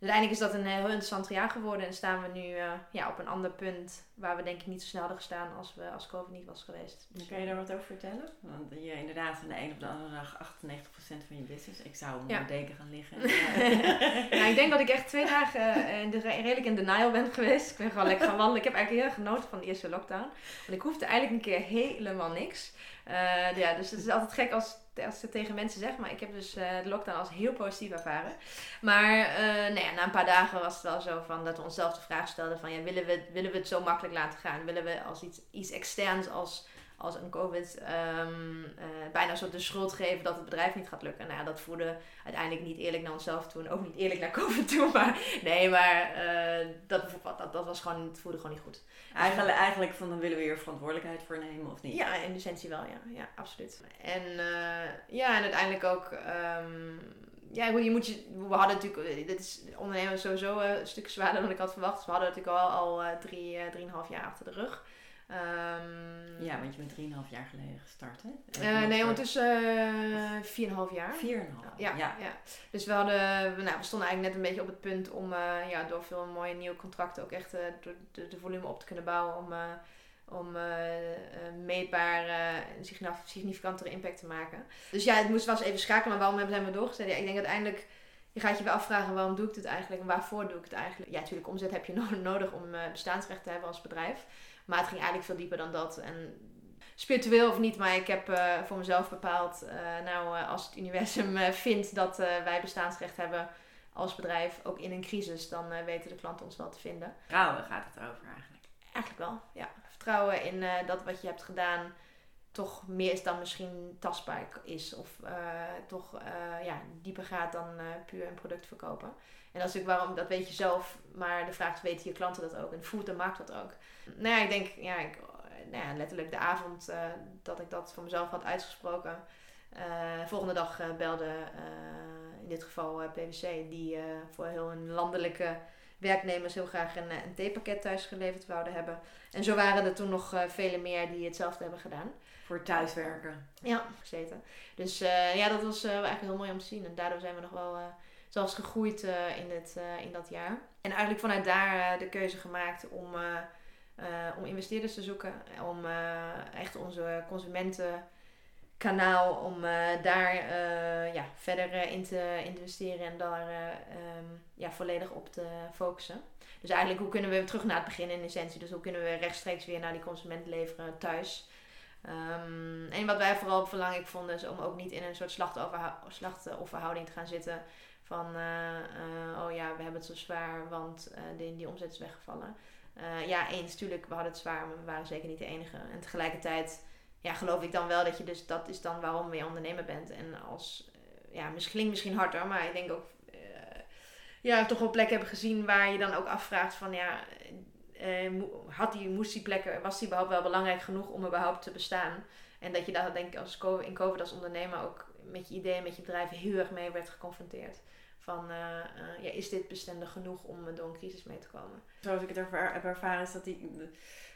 uiteindelijk is dat een heel interessant jaar geworden en staan we nu uh, ja, op een ander punt waar we denk ik niet zo snel hadden gestaan als, we, als COVID niet was geweest. Dus kan je daar wat over vertellen? Want je inderdaad van de een op de andere dag 98% van je business. Ik zou onder ja. de deken gaan liggen. [LAUGHS] [LAUGHS] nou, ik denk dat ik echt twee dagen uh, in de, redelijk in denial ben geweest. Ik ben gewoon lekker gaan wandelen. Ik heb eigenlijk heel genoten van de eerste lockdown. Want ik hoefde eigenlijk een keer helemaal niks. Uh, ja, dus het is altijd gek als als tegen mensen zeg, maar ik heb dus uh, de lockdown als heel positief ervaren. Maar uh, nou ja, na een paar dagen was het wel zo van dat we onszelf de vraag stelden van ja, willen we, willen we het zo makkelijk laten gaan? Willen we als iets, iets externs als als een COVID um, uh, bijna zo de schuld geven dat het bedrijf niet gaat lukken. Nou ja, dat voelde uiteindelijk niet eerlijk naar onszelf toe en ook niet eerlijk naar [LAUGHS] COVID toe. Maar nee, maar uh, dat, dat, dat was gewoon, het voelde gewoon niet goed. Eigenlijk, eigenlijk van dan willen we hier verantwoordelijkheid voor nemen of niet? Ja, in essentie wel, ja. Ja, absoluut. En uh, ja, en uiteindelijk ook... Um, ja, je moet je, we hadden natuurlijk, dit is ondernemen sowieso een stuk zwaarder dan ik had verwacht. Dus we hadden natuurlijk al, al drie, drieënhalf jaar achter de rug. Um, ja, want je bent 3,5 jaar geleden gestart, hè? Uh, nee, ondertussen uh, 4,5 jaar. 4,5 ja, ja. ja. Dus we, hadden, nou, we stonden eigenlijk net een beetje op het punt om uh, ja, door veel mooie nieuwe contracten ook echt de, de, de, volume op te kunnen bouwen. Om, om meetbaar een significantere impact te maken. Dus ja, het moest wel eens even schakelen. Maar waarom hebben we doorgezet? Ja, ik denk uiteindelijk je gaat je wel afvragen waarom doe ik dit eigenlijk en waarvoor doe ik het eigenlijk. Ja, natuurlijk, omzet heb je [LAUGHS] nodig om bestaansrecht te hebben als bedrijf. Maar het ging eigenlijk veel dieper dan dat. En spiritueel of niet, maar ik heb uh, voor mezelf bepaald, uh, nou, uh, als het universum vindt dat wij bestaansrecht hebben als bedrijf, ook in een crisis, dan weten de klanten ons wel te vinden. Vertrouwen gaat het over eigenlijk. Eigenlijk wel, ja. Vertrouwen in dat wat je hebt gedaan toch meer is dan misschien tastbaar is. Of toch ja, dieper gaat dan puur een product verkopen. En dat is natuurlijk waarom, dat weet je zelf. Maar de vraag is, weten je klanten dat ook? En voelt de markt dat ook? nou ja, ik denk, ja, ik, nou ja letterlijk de avond uh, dat ik dat voor mezelf had uitgesproken. Uh, volgende dag uh, belde in dit geval PwC, die voor heel een landelijke werknemers heel graag een, een theepakket thuis geleverd wouden hebben. En zo waren er toen nog vele meer die hetzelfde hebben gedaan. Voor thuiswerken. Ja, gezeten. Dus ja, dat was eigenlijk heel mooi om te zien. En daardoor zijn we nog wel zelfs gegroeid in, het, in dat jaar. En eigenlijk vanuit daar de keuze gemaakt om, om investeerders te zoeken. Om echt onze consumenten kanaal om daar ja, verder in te investeren en daar ehm, ja, volledig op te focussen. Dus eigenlijk, hoe kunnen we terug naar het begin in essentie? Dus hoe kunnen we rechtstreeks weer naar die consument leveren thuis? Um, en wat wij vooral belangrijk vonden, is om ook niet in een soort slachtofferhouding te gaan zitten. Van, uh, uh, oh ja, we hebben het zo zwaar, want uh, die, die omzet is weggevallen. ja, eens, natuurlijk, we hadden het zwaar, maar we waren zeker niet de enige. En tegelijkertijd, ja, geloof ik dan wel dat je dus, dat is dan waarom je ondernemer bent. En als, ja, misschien klinkt misschien harder, maar ik denk ook ja, toch wel plekken hebben gezien waar je dan ook afvraagt van ja, had die, moest die plekken, was die überhaupt wel belangrijk genoeg om überhaupt te bestaan? En dat je daar denk ik als in COVID als ondernemer ook met je ideeën, met je bedrijf heel erg mee werd geconfronteerd. Van, uh, uh, ja, is dit bestendig genoeg om door een crisis mee te komen? Zoals ik het heb ervaren is dat die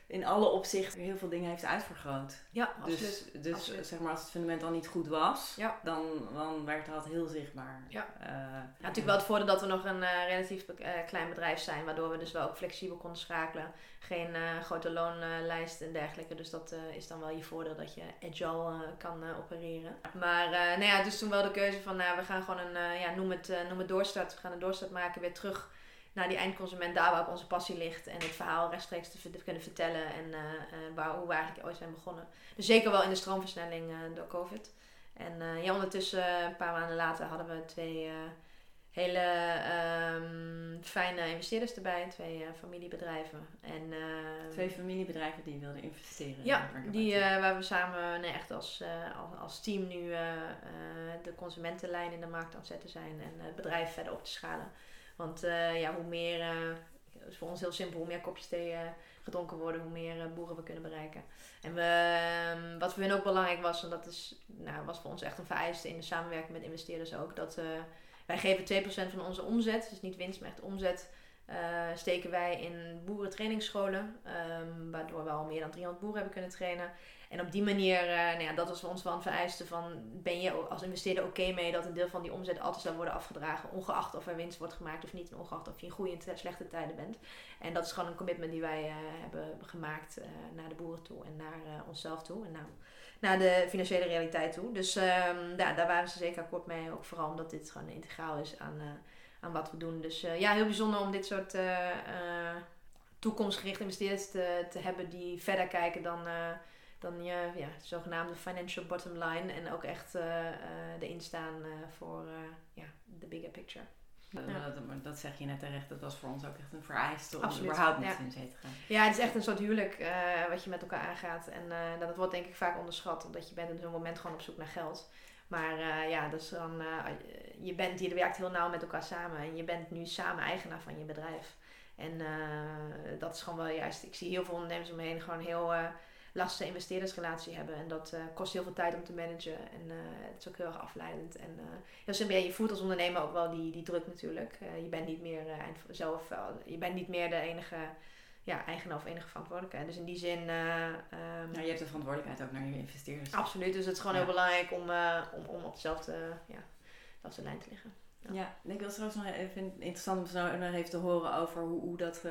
in alle opzichten heel veel dingen heeft uitvergroot. Ja, dus, Dus zeg maar als het fundament al niet goed was, dan, dan werd dat heel zichtbaar. Ja. Uh, ja, natuurlijk wel het voordeel dat we nog een uh, relatief uh, klein bedrijf zijn, waardoor we dus wel ook flexibel konden schakelen. Geen grote loonlijst en dergelijke. Dus dat is dan wel je voordeel dat je agile kan opereren. Maar nou ja, dus toen wel de keuze van nou, we gaan gewoon een, ja, noem het, noem het doorstart. We gaan een doorstart maken weer terug naar die eindconsument, daar waar ook onze passie ligt. En het verhaal rechtstreeks te kunnen vertellen. En uh, waar, hoe we eigenlijk ooit zijn begonnen. Dus zeker wel in de stroomversnelling uh, door COVID. En ja, ondertussen, een paar maanden later, hadden we twee hele um, fijne investeerders erbij. Twee familiebedrijven. En, twee familiebedrijven die wilden investeren. Ja, die, waar we samen nee, echt als, als, als, team nu de consumentenlijn in de markt aan het zetten zijn. En het bedrijf verder op te schalen. Want uh, ja, hoe meer, uh, is voor ons heel simpel, hoe meer kopjes thee uh, gedronken worden, hoe meer boeren we kunnen bereiken. En we, ehm, wat voor hen ook belangrijk was, en dat is, nou, was voor ons echt een vereiste in de samenwerking met investeerders ook, dat wij geven 2% van onze omzet, dus niet winst, maar echt omzet, steken wij in boerentrainingsscholen, um, waardoor we al meer dan 300 boeren hebben kunnen trainen. En op die manier, uh, nou ja, dat was voor ons wel een vereiste van, ben je als investeerder oké mee dat een deel van die omzet altijd zou worden afgedragen, ongeacht of er winst wordt gemaakt of niet, en ongeacht of je in goede en slechte tijden bent. En dat is gewoon een commitment die wij uh, hebben gemaakt naar de boeren toe en naar onszelf toe en naar, naar de financiële realiteit toe. Dus um, ja, daar waren ze zeker akkoord mee, ook vooral omdat dit gewoon integraal is aan, aan wat we doen. Dus ja, heel bijzonder om dit soort toekomstgerichte investeerders te, te hebben die verder kijken dan dan je ja, zogenaamde financial bottom line en ook echt erin staan voor ja, de bigger picture. Ja. Dat, dat, zeg je net terecht, dat was voor ons ook echt een vereiste om überhaupt met ja. zee te gaan. Ja, het is echt een soort huwelijk wat je met elkaar aangaat. En dat wordt denk ik vaak onderschat, omdat je bent in zo'n moment gewoon op zoek naar geld. Maar ja, dus dan, je, bent, je werkt heel nauw met elkaar samen en je bent nu samen eigenaar van je bedrijf. En dat is gewoon wel juist, ik zie heel veel ondernemers om me heen gewoon heel lastige investeerdersrelatie hebben. En dat uh, kost heel veel tijd om te managen. En uh, het is ook heel erg afleidend. En uh, heel simpel, je voelt als ondernemer ook wel die, die druk natuurlijk. je bent niet meer zelf, je bent niet meer de enige ja, eigenaar of enige verantwoordelijkheid. Dus in die zin... Um, ja, je hebt de verantwoordelijkheid ook naar je investeerders. Absoluut, dus het is gewoon heel belangrijk om, om, om op dezelfde, ja, dezelfde lijn te liggen. Ja, ik denk dat het trouwens nog even interessant om zo nog even te horen over hoe, hoe dat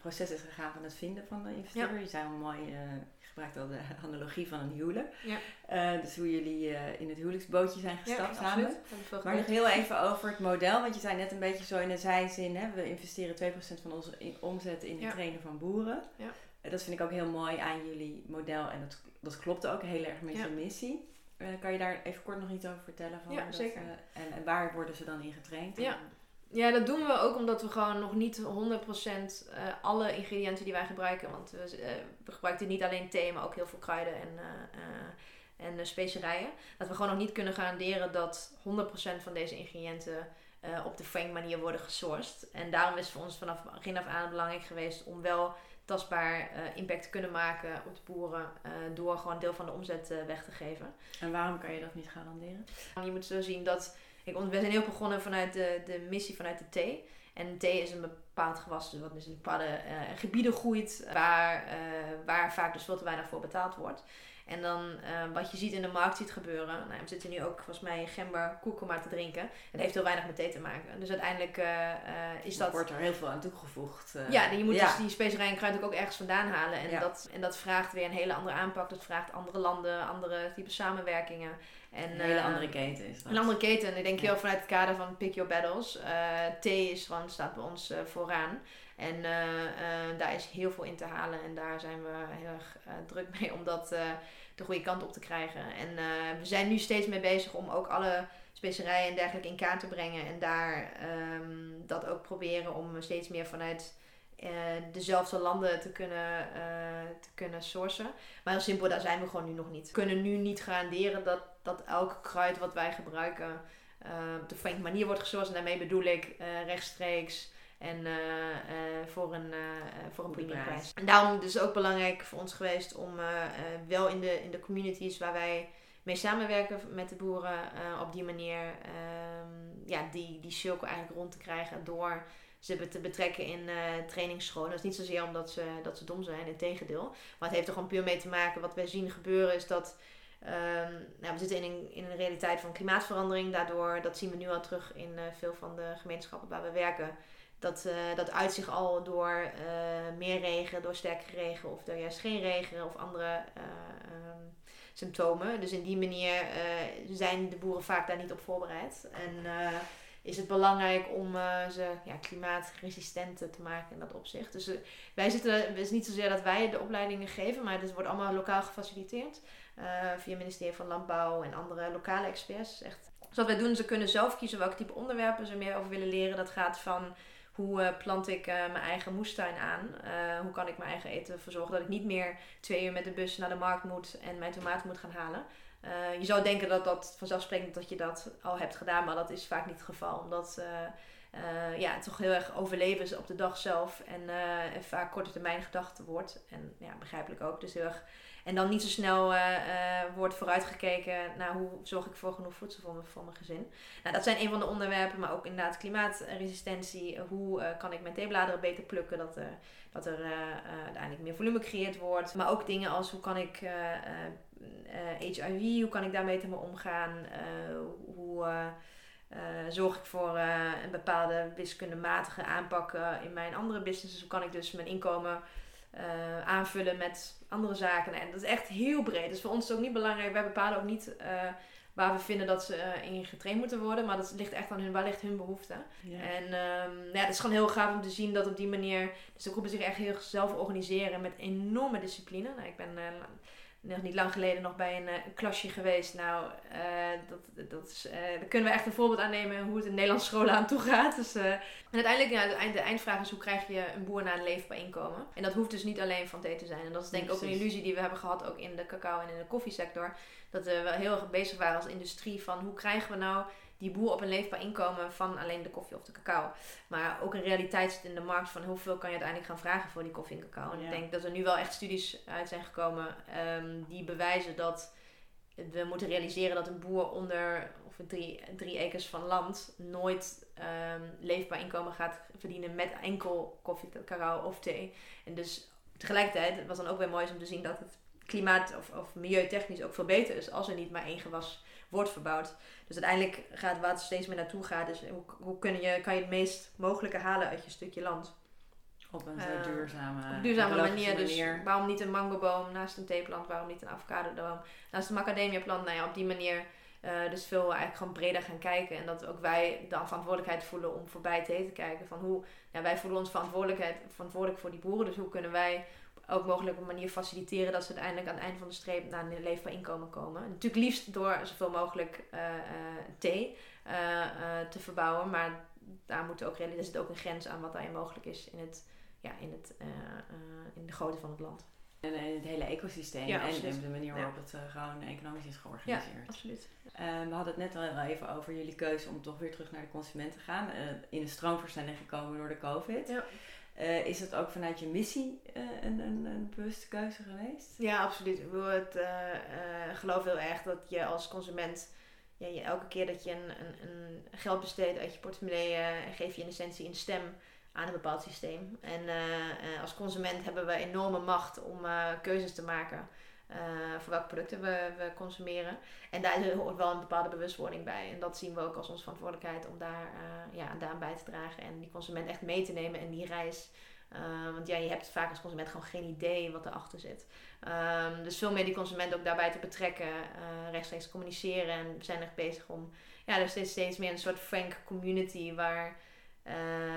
proces is gegaan van het vinden van de investeerder. Je zei al mooi, gebruikt al de analogie van een huwelijk. Ja. Uh, dus hoe jullie in het huwelijksbootje zijn gestapt ja, samen. Maar nog heel even over het model. Want je zei net een beetje zo in de zijzin. Hè, we investeren 2% van onze omzet in het trainen van boeren. Ja. Dat vind ik ook heel mooi aan jullie model. En dat, dat klopt ook heel erg met je missie. Kan je daar even kort nog iets over vertellen? Van ja, zeker. en, en, waar worden ze dan in getraind? Ja. Ja, dat doen we ook omdat we gewoon nog niet 100% uh, eh, alle ingrediënten die wij gebruiken. Want we, we gebruiken niet alleen thee, maar ook heel veel kruiden en, uh, en specerijen. Dat we gewoon nog niet kunnen garanderen dat 100% van deze ingrediënten op de Frank manier worden gesourced. En daarom is het voor ons vanaf begin af aan belangrijk geweest om wel tastbaar impact te kunnen maken op de boeren door gewoon deel van de omzet weg te geven. En waarom kan je dat niet garanderen? Je moet zo zien dat ik, we zijn heel begonnen vanuit de, de missie vanuit de thee. En thee is een bepaald gewas, dus wat dus in bepaalde uh, gebieden groeit, waar, waar vaak dus veel te weinig voor betaald wordt. En dan uh, wat je ziet in de markt ziet gebeuren. Nou, we zitten nu ook volgens mij gember kurkuma te drinken. Het heeft heel weinig met thee te maken. Dus uiteindelijk is dat... wordt er heel veel aan toegevoegd. ja, je moet dus die specerij en kruid ook ergens vandaan halen. En, dat, en dat vraagt weer een hele andere aanpak. Dat vraagt andere landen, andere type samenwerkingen. En, een hele andere keten is dat. Een andere keten. En ik denk heel vanuit het kader van Pick Your Battles. thee is gewoon, staat bij ons vooraan. En daar is heel veel in te halen. En daar zijn we heel erg druk mee om dat de goede kant op te krijgen. En we zijn nu steeds mee bezig om ook alle specerijen en dergelijke in kaart te brengen. En daar um, dat ook proberen om steeds meer vanuit dezelfde landen te kunnen, te kunnen sourcen. Maar heel simpel, daar zijn we gewoon nu nog niet. We kunnen nu niet garanderen dat, dat elk kruid wat wij gebruiken op de fijne manier wordt gesourced. En daarmee bedoel ik rechtstreeks en uh, uh, voor een, uh, voor een premiumprijs. En daarom is het ook belangrijk voor ons geweest om wel in de, in de communities waar wij mee samenwerken met de boeren op die manier um, ja, die, die cirkel eigenlijk rond te krijgen door ze te betrekken in trainingsscholen. Dat is niet zozeer omdat ze, dat ze dom zijn, in tegendeel. Maar het heeft er gewoon puur mee te maken. Wat wij zien gebeuren is dat Um, nou, we zitten in een, in een realiteit van klimaatverandering. Daardoor, dat zien we nu al terug in uh, veel van de gemeenschappen waar we werken. Dat, uh, dat uit zich al door uh, meer regen, door sterke regen of door juist geen regen of andere um, symptomen. Dus in die manier zijn de boeren vaak daar niet op voorbereid. En is het belangrijk om ze ja, te maken in dat opzicht. Dus wij zitten, het is niet zozeer dat wij de opleidingen geven, maar het wordt allemaal lokaal gefaciliteerd. Via het ministerie van Landbouw en andere lokale experts. Echt. Dus wat wij doen, ze kunnen zelf kiezen welke type onderwerpen ze meer over willen leren. Dat gaat van hoe uh, plant ik uh, mijn eigen moestuin aan? Hoe kan ik mijn eigen eten verzorgen? Dat ik niet meer twee uur met de bus naar de markt moet en mijn tomaten moet gaan halen. je zou denken dat dat vanzelfsprekend dat je dat al hebt gedaan, maar dat is vaak niet het geval. Omdat ja, het toch heel erg overleven is op de dag zelf en, en vaak korte termijn gedachten wordt. En ja, begrijpelijk ook. Dus heel erg en dan niet zo snel uh, uh, wordt vooruitgekeken naar hoe zorg ik voor genoeg voedsel voor mijn, voor mijn gezin. Nou, dat zijn een van de onderwerpen, maar ook inderdaad klimaatresistentie. Hoe uh, kan ik mijn theebladeren beter plukken, dat, dat er uiteindelijk meer volume gecreëerd wordt. Maar ook dingen als hoe kan ik HIV, hoe kan ik daarmee te omgaan? hoe zorg ik voor een bepaalde wiskundematige aanpak in mijn andere businesses? Hoe kan ik dus mijn inkomen uh, aanvullen met andere zaken. En dat is echt heel breed. Dus voor ons is het ook niet belangrijk. Wij bepalen ook niet uh, waar we vinden dat ze uh, in getraind moeten worden. Maar dat ligt echt aan hun, waar ligt hun behoefte. En um, ja, het is gewoon heel gaaf om te zien dat op die manier... Dus de groepen zich echt heel zelf organiseren met enorme discipline. Nou, ik ben nog niet lang geleden nog bij een, uh, klasje geweest. Nou, uh, dat, dat is, uh, daar kunnen we echt een voorbeeld aan nemen hoe het in Nederlandse scholen aan toe gaat. Dus, en uiteindelijk, ja, de, eind, de, eindvraag is hoe krijg je een boer naar een leefbaar inkomen. En dat hoeft dus niet alleen van thee te zijn. En dat is denk ik ook een illusie die we hebben gehad ook in de cacao en in de koffiesector. Dat we wel heel erg bezig waren als industrie van hoe krijgen we nou die boer op een leefbaar inkomen van alleen de koffie of de cacao. Maar ook een realiteit zit in de markt van hoeveel kan je uiteindelijk gaan vragen voor die koffie en cacao. En ik denk dat er nu wel echt studies uit zijn gekomen um, die bewijzen dat we moeten realiseren dat een boer onder of drie, drie acres van land nooit um, leefbaar inkomen gaat verdienen met enkel koffie, cacao of thee. En dus tegelijkertijd was dan ook weer mooi om te zien dat het klimaat of, of milieutechnisch ook veel beter is als er niet maar één gewas wordt verbouwd. Dus uiteindelijk gaat het water steeds meer naartoe gaan. Dus hoe, hoe kun je, kan je het meest mogelijke halen uit je stukje land? Op een uh, duurzame, op duurzame manier. Dus waarom niet een mangoboom naast een theeplant? Waarom niet een avocadoboom naast een macadamiaplant? Nou ja, op die manier uh, dus veel eigenlijk gewoon breder gaan kijken. En dat ook wij de verantwoordelijkheid voelen om voorbij thee te kijken. Van hoe, ja, wij voelen ons verantwoordelijkheid, verantwoordelijk voor die boeren. Dus hoe kunnen wij ook mogelijk op een manier faciliteren dat ze uiteindelijk aan het eind van de streep naar een leefbaar inkomen komen. Natuurlijk liefst door zoveel mogelijk uh, uh, thee uh, te verbouwen, maar daar moet ook er zit ook een grens aan wat daarin mogelijk is in, het, ja, in, het, in de grootte van het land. En het hele ecosysteem ja, en de manier waarop het gewoon economisch is georganiseerd. Ja, absoluut. we hadden het net al even over jullie keuze om toch weer terug naar de consument te gaan. in de stroomversnelling gekomen door de COVID. Ja. Uh, is het ook vanuit je missie uh, een, een, een, bewuste keuze geweest? Ja, absoluut. Ik wil het, uh, geloof heel erg dat je als consument, ja, elke keer dat je een, een geld besteedt uit je portemonnee, geef je in essentie een stem aan een bepaald systeem. En als consument hebben we enorme macht om keuzes te maken. Voor welke producten we, we, consumeren. En daar hoort wel een bepaalde bewustwording bij. En dat zien we ook als onze verantwoordelijkheid om daar, ja, daaraan bij te dragen. En die consument echt mee te nemen in die reis uh, want ja, je hebt vaak als consument gewoon geen idee wat erachter zit. Um, dus veel meer die consument ook daarbij te betrekken, uh, rechtstreeks communiceren. En we zijn echt bezig om, ja, er is steeds, meer een soort frank community waar uh,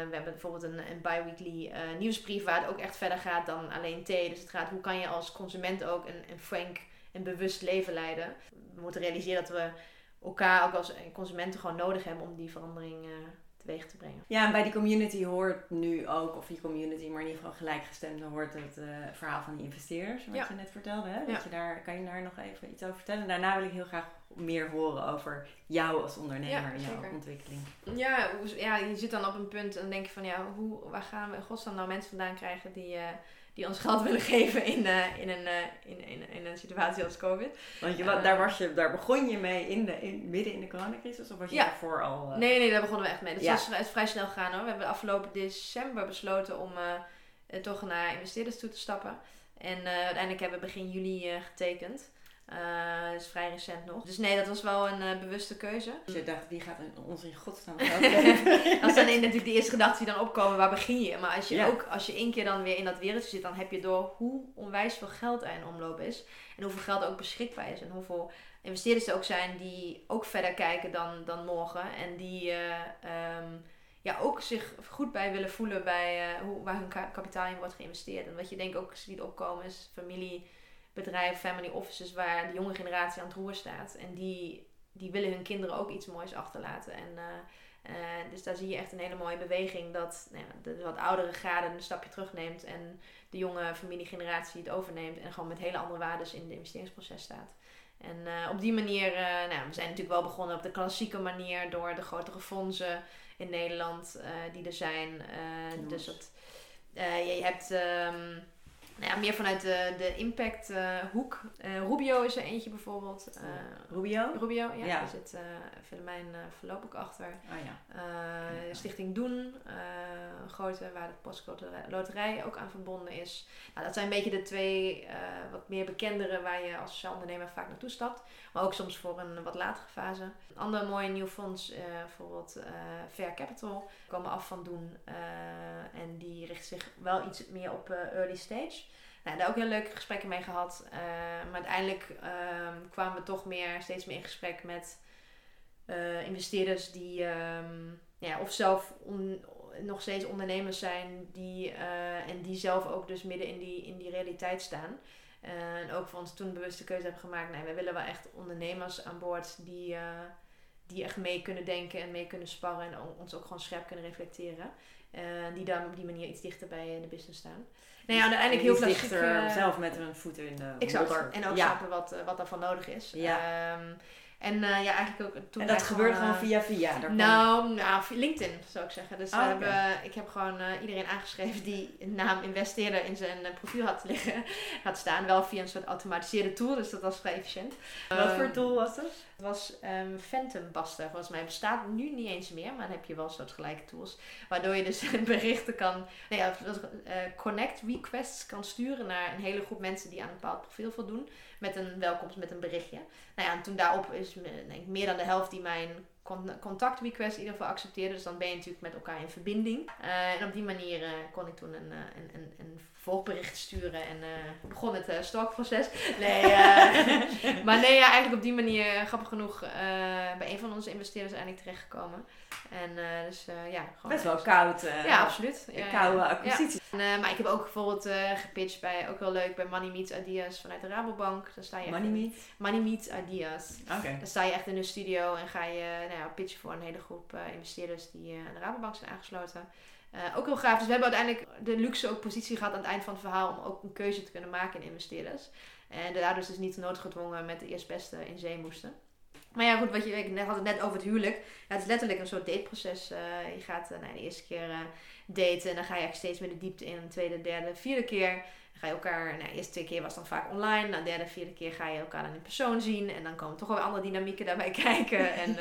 we hebben bijvoorbeeld een, een bi-weekly nieuwsbrief waar het ook echt verder gaat dan alleen thee. Dus het gaat hoe kan je als consument ook een, een frank en bewust leven leiden. We moeten realiseren dat we elkaar ook als consumenten gewoon nodig hebben om die verandering teweeg te brengen. Ja, en bij die community hoort nu ook, of die community, maar in ieder geval gelijkgestemde, hoort het uh, verhaal van die investeerders, wat je net vertelde. Hè? Dat je daar, kan je daar nog even iets over vertellen? Daarna wil ik heel graag meer horen over jou als ondernemer en jouw ontwikkeling. Ja, ja, je zit dan op een punt en denk je van ja, hoe, waar gaan we in godsnaam nou mensen vandaan krijgen die... Uh, die ons geld willen geven in, uh, in, een, uh, in, in, in een situatie als COVID. Want je, uh, daar, was je, daar begon je mee in de, in, midden in de coronacrisis? Of was je ja. daarvoor al... Nee, nee, daar begonnen we echt mee. Dus ja. dat is vrij snel gegaan hoor. We hebben afgelopen december besloten om toch naar investeerders toe te stappen. En uiteindelijk hebben we begin juli getekend. Uh, dat is vrij recent nog. Dus nee, dat was wel een uh, bewuste keuze. Dus je dacht, wie gaat ons in godsnaam [LAUGHS] dat zijn natuurlijk de eerste gedachten die dan opkomen. Waar begin je? Maar als je ook, als je één keer dan weer in dat wereldje zit, dan heb je door hoe onwijs veel geld er in omloop is. En hoeveel geld er ook beschikbaar is. En hoeveel investeerders er ook zijn die ook verder kijken dan, dan morgen. En die uh, um, ja, ook zich goed bij willen voelen bij hoe, waar hun kapitaal in wordt geïnvesteerd. En wat je denk ook ziet opkomen is familie bedrijven, family offices, waar de jonge generatie aan het roer staat. En die, die willen hun kinderen ook iets moois achterlaten. En, uh, dus daar zie je echt een hele mooie beweging dat nou ja, de wat oudere graden een stapje terugneemt en de jonge familiegeneratie het overneemt en gewoon met hele andere waarden in het investeringsproces staat. En uh, op die manier, uh, nou, we zijn natuurlijk wel begonnen op de klassieke manier door de grotere fondsen in Nederland die er zijn. dus dat, je hebt. Um, nou ja, meer vanuit de, de impact uh, hoek. Uh, Rubio is er eentje bijvoorbeeld. Uh, Rubio? Rubio, ja. Daar zit Filomijn voorlopig achter. Oh, ja. Stichting Doen, een grote waar de postcode loterij ook aan verbonden is. Nou, dat zijn een beetje de twee wat meer bekendere waar je als sociaal ondernemer vaak naartoe stapt. Maar ook soms voor een wat latere fase. Een ander mooi nieuw fonds, bijvoorbeeld Fair Capital, komen af van Doen. en die richt zich wel iets meer op early stage. Nou, daar ook heel leuke gesprekken mee gehad. Uh, maar uiteindelijk ehm, kwamen we toch meer, steeds meer in gesprek met uh, investeerders die um, ja, of zelf nog steeds ondernemers zijn die, uh, en die zelf ook dus midden in die, in die realiteit staan. en ook voor ons toen bewuste keuze hebben gemaakt. Nee, wij willen wel echt ondernemers aan boord die, die echt mee kunnen denken en mee kunnen sparren en ons ook gewoon scherp kunnen reflecteren. Die dan op die manier iets dichter bij de business staan. Nou ja, uiteindelijk heel veel dichter uh, zelf met een voeten in de exact. En ook ja. snappen wat, wat daarvan nodig is. Ja. Um, en uh, ja, eigenlijk ook toen. En dat gebeurt gewoon via via. Daar nou, nou, LinkedIn zou ik zeggen. Dus oh, we hebben, ik heb gewoon iedereen aangeschreven die een naam investeerder in zijn profiel had liggen, [LAUGHS] had staan. Wel via een soort automatiseerde tool, dus dat was vrij efficiënt. Wat voor tool was dat? Het was um, Phantom Buster. Volgens mij bestaat nu niet eens meer, maar dan heb je wel soortgelijke tools. Waardoor je dus [LAUGHS] berichten kan, nee, uh, connect requests kan sturen naar een hele groep mensen die aan een bepaald profiel voldoen. Met een welkomst, met een berichtje. Nou ja, en toen daarop is denk ik, meer dan de helft die mijn contact request in ieder geval accepteerde. Dus dan ben je natuurlijk met elkaar in verbinding. Uh, en op die manier uh, kon ik toen een, een, een, een volgbericht sturen en uh, begon het uh, stalkproces. Nee, uh, [LAUGHS] maar nee, ja, eigenlijk op die manier, grappig genoeg, bij een van onze investeerders eindelijk terechtgekomen. En dus ja, gewoon. Best wel koud. ja, absoluut. Koude acquisitie. En, maar ik heb ook bijvoorbeeld gepitcht bij, ook wel leuk, bij Money Meets Ideas vanuit de Rabobank. Daar sta je Money Meets? Money Meets Ideas. Oké. Okay. Daar sta je echt in de studio en ga je nou ja, pitchen voor een hele groep investeerders die aan de Rabobank zijn aangesloten. Uh, ook heel gaaf. Dus we hebben uiteindelijk de luxe ook positie gehad aan het eind van het verhaal om ook een keuze te kunnen maken in investeerders. En daardoor is dus niet noodgedwongen met de eerstbeste in zee moesten. Maar ja, goed, wat je, ik had het net over het huwelijk. Ja, het is letterlijk een soort dateproces. Uh, je gaat nou, de eerste keer daten en dan ga je steeds meer de diepte in. Tweede, derde, vierde keer. Ga je elkaar, nou, de eerste twee keer was dan vaak online. Na de derde, vierde keer ga je elkaar dan in persoon zien. En dan komen toch wel andere dynamieken daarbij [LAUGHS] kijken. En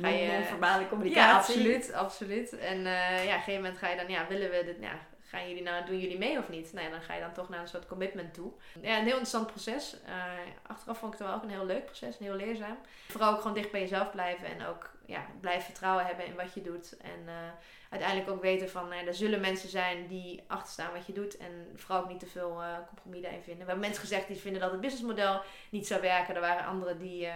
ga je... verbale communicatie. Ja, absoluut, absoluut. En ja, op een gegeven moment ga je dan, ja, willen we dit, ja, gaan jullie nou, doen jullie mee of niet? Nou ja, dan ga je dan toch naar een soort commitment toe. Ja, een heel interessant proces. Uh, achteraf vond ik het wel ook een heel leuk proces, heel leerzaam. Vooral ook gewoon dicht bij jezelf blijven en ook ja, blijven vertrouwen hebben in wat je doet. En uh, uiteindelijk ook weten van, nou, er zullen mensen zijn die achterstaan wat je doet. En vooral ook niet te veel uh, compromis daarin vinden. We hebben mensen gezegd die vinden dat het businessmodel niet zou werken. Er waren anderen die,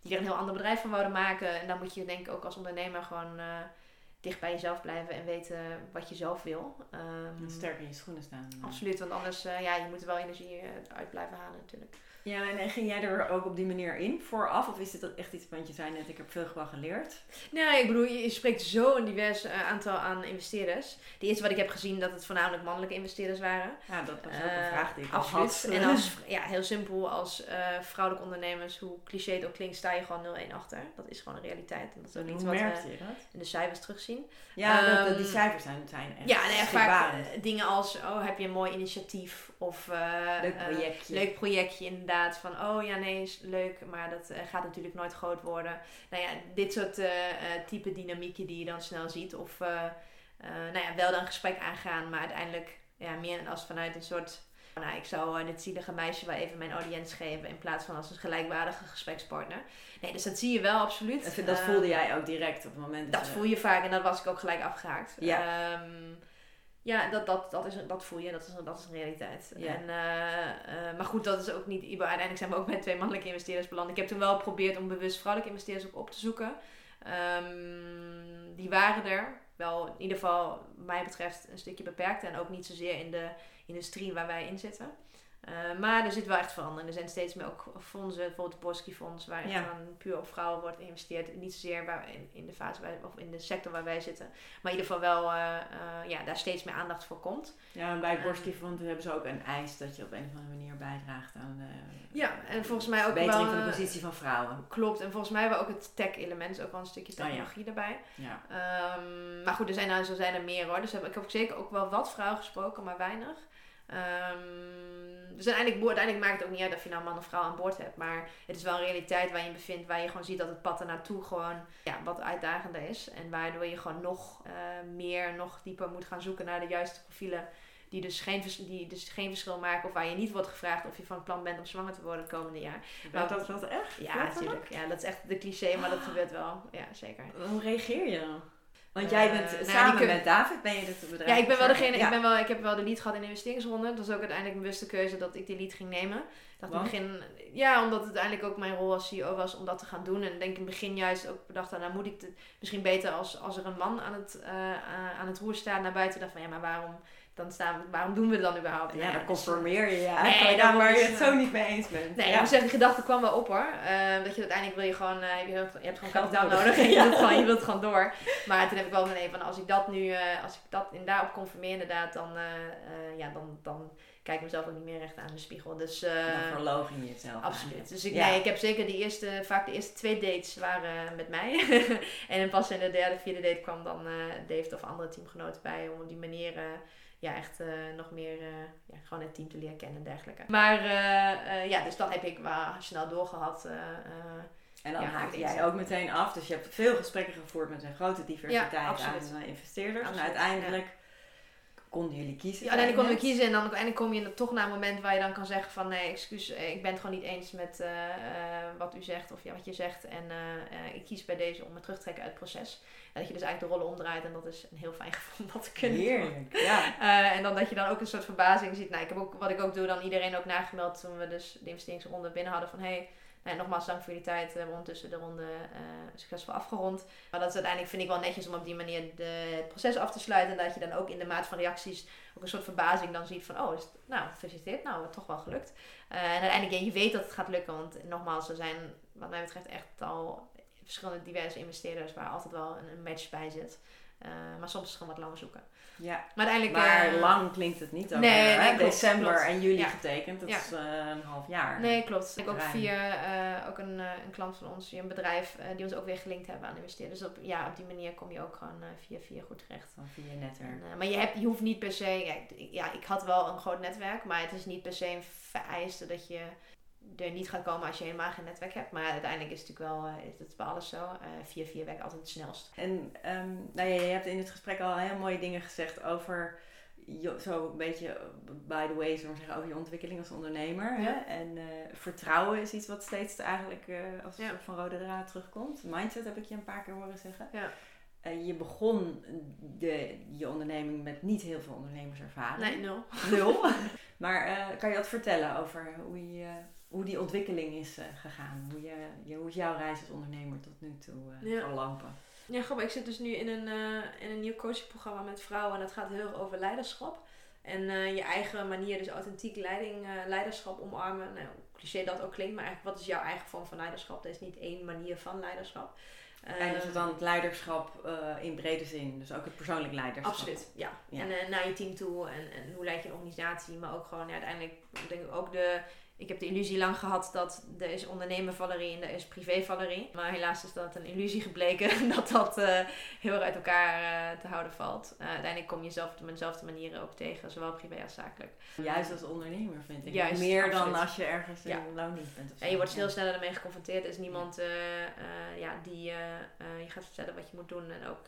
die er een heel ander bedrijf van wouden maken. En dan moet je denk ik ook als ondernemer gewoon dicht bij jezelf blijven en weten wat je zelf wil. Um, sterk in je schoenen staan. Absoluut, want anders, uh, ja, je moet er wel energie eh, uit blijven halen natuurlijk. Ja, en ging jij er ook op die manier in vooraf? Of is dit echt iets, want je zei net, ik heb veel gewoon geleerd? Nee, ik bedoel, je spreekt zo een divers uh, aantal aan investeerders. De eerste wat ik heb gezien, dat het voornamelijk mannelijke investeerders waren. Ja, dat was ook een vraag die ik absoluut. had. En als, [LAUGHS] ja, heel simpel, als uh, vrouwelijke ondernemers, hoe cliché het ook klinkt, sta je gewoon 0-1 achter. Dat is gewoon een realiteit. En dat is ook iets wat we in de cijfers terugzien. Ja, um, die cijfers zijn, zijn echt Ja, nee, vaak dingen als, oh, heb je een mooi initiatief? Of leuk projectje. leuk projectje inderdaad. Van, oh ja, nee, is leuk, maar dat uh, gaat natuurlijk nooit groot worden. Nou ja, dit soort uh, type dynamieken die je dan snel ziet. Of nou ja, wel dan een gesprek aangaan, maar uiteindelijk ja, meer als vanuit een soort... Nou, ik zou dit zielige meisje wel even mijn audiënt geven in plaats van als een gelijkwaardige gesprekspartner. Nee, dus dat zie je wel absoluut. Dat voelde jij ook direct op het moment. Dat, dat voel je vaak en dat was ik ook gelijk afgehaakt. Ja. Um, ja, dat, dat, dat, is, dat voel je. Dat is, dat is een realiteit. En, uh, maar goed, dat is ook niet... Uiteindelijk zijn we ook met twee mannelijke investeerders beland. Ik heb toen wel geprobeerd om bewust vrouwelijke investeerders ook op te zoeken. Um, die waren er. Wel in ieder geval, wat mij betreft, een stukje beperkt. En ook niet zozeer in de industrie waar wij in zitten. Uh, maar er zit wel echt verandering. Er zijn steeds meer ook fondsen, bijvoorbeeld het Boski Fonds, waar ja. echt puur op vrouwen wordt geïnvesteerd. Niet zozeer waar, in, in, de fase waar, of in de sector waar wij zitten. Maar in ieder geval wel uh, uh, ja, daar steeds meer aandacht voor komt. Ja, en bij het Boski Fonds hebben ze ook een eis dat je op een of andere manier bijdraagt aan de ja, en volgens mij ook verbetering wel, van de positie van vrouwen. Klopt, en volgens mij wel ook het tech-element, ook wel een stukje technologie oh, ja. erbij. Ja. Um, maar goed, er zijn, nou, zo zijn er meer hoor. Dus heb, ik heb zeker ook wel wat vrouwen gesproken, maar weinig. Um, dus uiteindelijk, uiteindelijk maakt het ook niet uit of je nou man of vrouw aan boord hebt. Maar het is wel een realiteit waar je je bevindt. Waar je gewoon ziet dat het pad ernaartoe gewoon ja, wat uitdagender is. En waardoor je gewoon nog uh, meer, nog dieper moet gaan zoeken naar de juiste profielen. Die dus, geen, die dus geen verschil maken. Of waar je niet wordt gevraagd of je van plan bent om zwanger te worden het komende jaar. Maar dat dat echt? Ja, natuurlijk. Ja, dat is echt de cliché, maar dat [GASPS] gebeurt wel. Ja, zeker. Hoe reageer je dan? Want jij bent uh, samen met David ben je dit bedrijf. Ja, ik ben wel degene, ik ben wel, ik heb wel de lead gehad in de investeringsronde. Dat was ook uiteindelijk een bewuste keuze dat ik die lead ging nemen. Dat in begin, ja, omdat het uiteindelijk ook mijn rol als CEO was om dat te gaan doen. En ik denk in het begin juist ook bedacht, nou moet ik het misschien beter als, als er een man aan het, uh, aan het roer staat naar buiten. dacht van ja, maar waarom dan staan we, waarom doen we het dan überhaupt? Ja, dan conformeer je je eigenlijk nee, waar je het zo niet mee eens bent. Nee, ja. ik zeggen, die gedachte kwam wel op hoor. Uh, dat je uiteindelijk wil je gewoon, uh, je, hebt, je hebt gewoon kapitaal nodig en je wilt, gewoon, je wilt gewoon door. Maar toen heb ik wel van, nee, van als ik dat nu, uh, als ik dat in daarop conformeer inderdaad, dan, ja, dan, dan kijk ik mezelf ook niet meer recht aan de spiegel. Dus, dan verlogen je jezelf. Absoluut. Dus ik, nee, ik heb zeker die eerste, vaak de eerste twee dates waren met mij. [LAUGHS] en pas in de derde, vierde date kwam dan David of andere teamgenoten bij om op die manier ja, echt uh, nog meer uh, ja, gewoon het team te leren kennen en dergelijke. Maar uh, ja, dus dat heb ik wel snel doorgehad. en dan ja, haakte jij ook meteen af. Dus je hebt veel gesprekken gevoerd met een grote diversiteit ja, aan investeerders. En uiteindelijk konden jullie kiezen. Ja, uiteindelijk konden we kiezen en dan uiteindelijk kom je toch naar een moment waar je dan kan zeggen van nee, excuus, ik ben het gewoon niet eens met wat u zegt of ja, wat je zegt. En ik kies bij deze om me terug te trekken uit het proces. En dat je dus eigenlijk de rollen omdraait en dat is een heel fijn [LAUGHS] gevoel om dat te kunnen Heerlijk, ja. Uh, [LAUGHS] en dan dat je dan ook een soort verbazing ziet. Nou, ik heb ook, wat ik ook doe, dan iedereen ook nagemeld toen we dus de investeringsronde binnen hadden van hey, nou, nogmaals dank voor jullie tijd. We hebben ondertussen de ronde succesvol afgerond. Maar dat is uiteindelijk, vind ik wel netjes om op die manier de, het proces af te sluiten. En dat je dan ook in de maat van reacties ook een soort verbazing dan ziet van, oh, is het, nou, gefeliciteerd, nou, toch wel gelukt. Uh, en uiteindelijk, je weet dat het gaat lukken, want nogmaals, er zijn wat mij betreft echt al verschillende diverse investeerders waar altijd wel een, match bij zit. Uh, maar soms is het gewoon wat langer zoeken. Ja. Maar uiteindelijk... Maar eh, lang klinkt het niet over. Nee, nee, hè? klopt, December klopt. en juli Ja. getekend. Dat Ja. is eh, een half jaar. Nee, klopt. Ik ook via eh, ook een, een klant van ons, een bedrijf, die ons ook weer gelinkt hebben aan investeren. Dus op, ja, op die manier kom je ook gewoon via via goed terecht. Van via je netwerk. En, eh, maar je, hebt, je hoeft niet per se, ja, ik- ja, ik had wel een groot netwerk, maar het is niet per se een vereiste dat je er niet gaat komen als je helemaal geen netwerk hebt. Maar uiteindelijk is het natuurlijk wel, eh, is het bij alles zo. Eh via via werkt altijd het snelst. En ehm, nou ja, je hebt in het gesprek al heel mooie dingen gezegd over je, zo een beetje by the way, zullen we zeggen, over je ontwikkeling als ondernemer. Ja. Hè? En eh, vertrouwen is iets wat steeds eigenlijk als een Ja. soort van rode draad terugkomt. Mindset heb ik je een paar keer horen zeggen. Ja. Je begon de, je onderneming met niet heel veel ondernemerservaring. Nee, nul. Nul. [LAUGHS] maar kan je wat vertellen over hoe, je, hoe die ontwikkeling is eh, gegaan? Hoe, je, je, hoe is jouw reis als ondernemer tot nu toe eh, Ja. verlopen? Ja, grappig. Ik zit dus nu in een, eh, in een nieuw coachingprogramma met vrouwen. En dat gaat heel erg over leiderschap. En je eigen manier, dus authentiek leiding, leiderschap omarmen. Nou, cliché dat ook klinkt, maar eigenlijk wat is jouw eigen vorm van leiderschap? Er is niet één manier van leiderschap. En is Ehm, het dan het leiderschap in brede zin? Dus ook het persoonlijk leiderschap? Absoluut, ja. Ja. En naar je team toe en, en hoe leid je een organisatie, maar ook gewoon ja, uiteindelijk denk ik ook de. Ik heb de illusie lang gehad dat er is ondernemer Valerie en er is privé Valerie. Maar helaas is dat een illusie gebleken [LAUGHS] dat dat eh, heel erg uit elkaar eh, te houden valt. Eh, uiteindelijk kom je zelf op dezelfde manieren ook tegen, zowel privé als zakelijk. Juist als ondernemer vind ik. Juist, Meer dan als je ergens Ja. in loondienst bent. Of zo. En je wordt veel sneller ermee geconfronteerd. Er is niemand ja, die je gaat vertellen wat je moet doen. En ook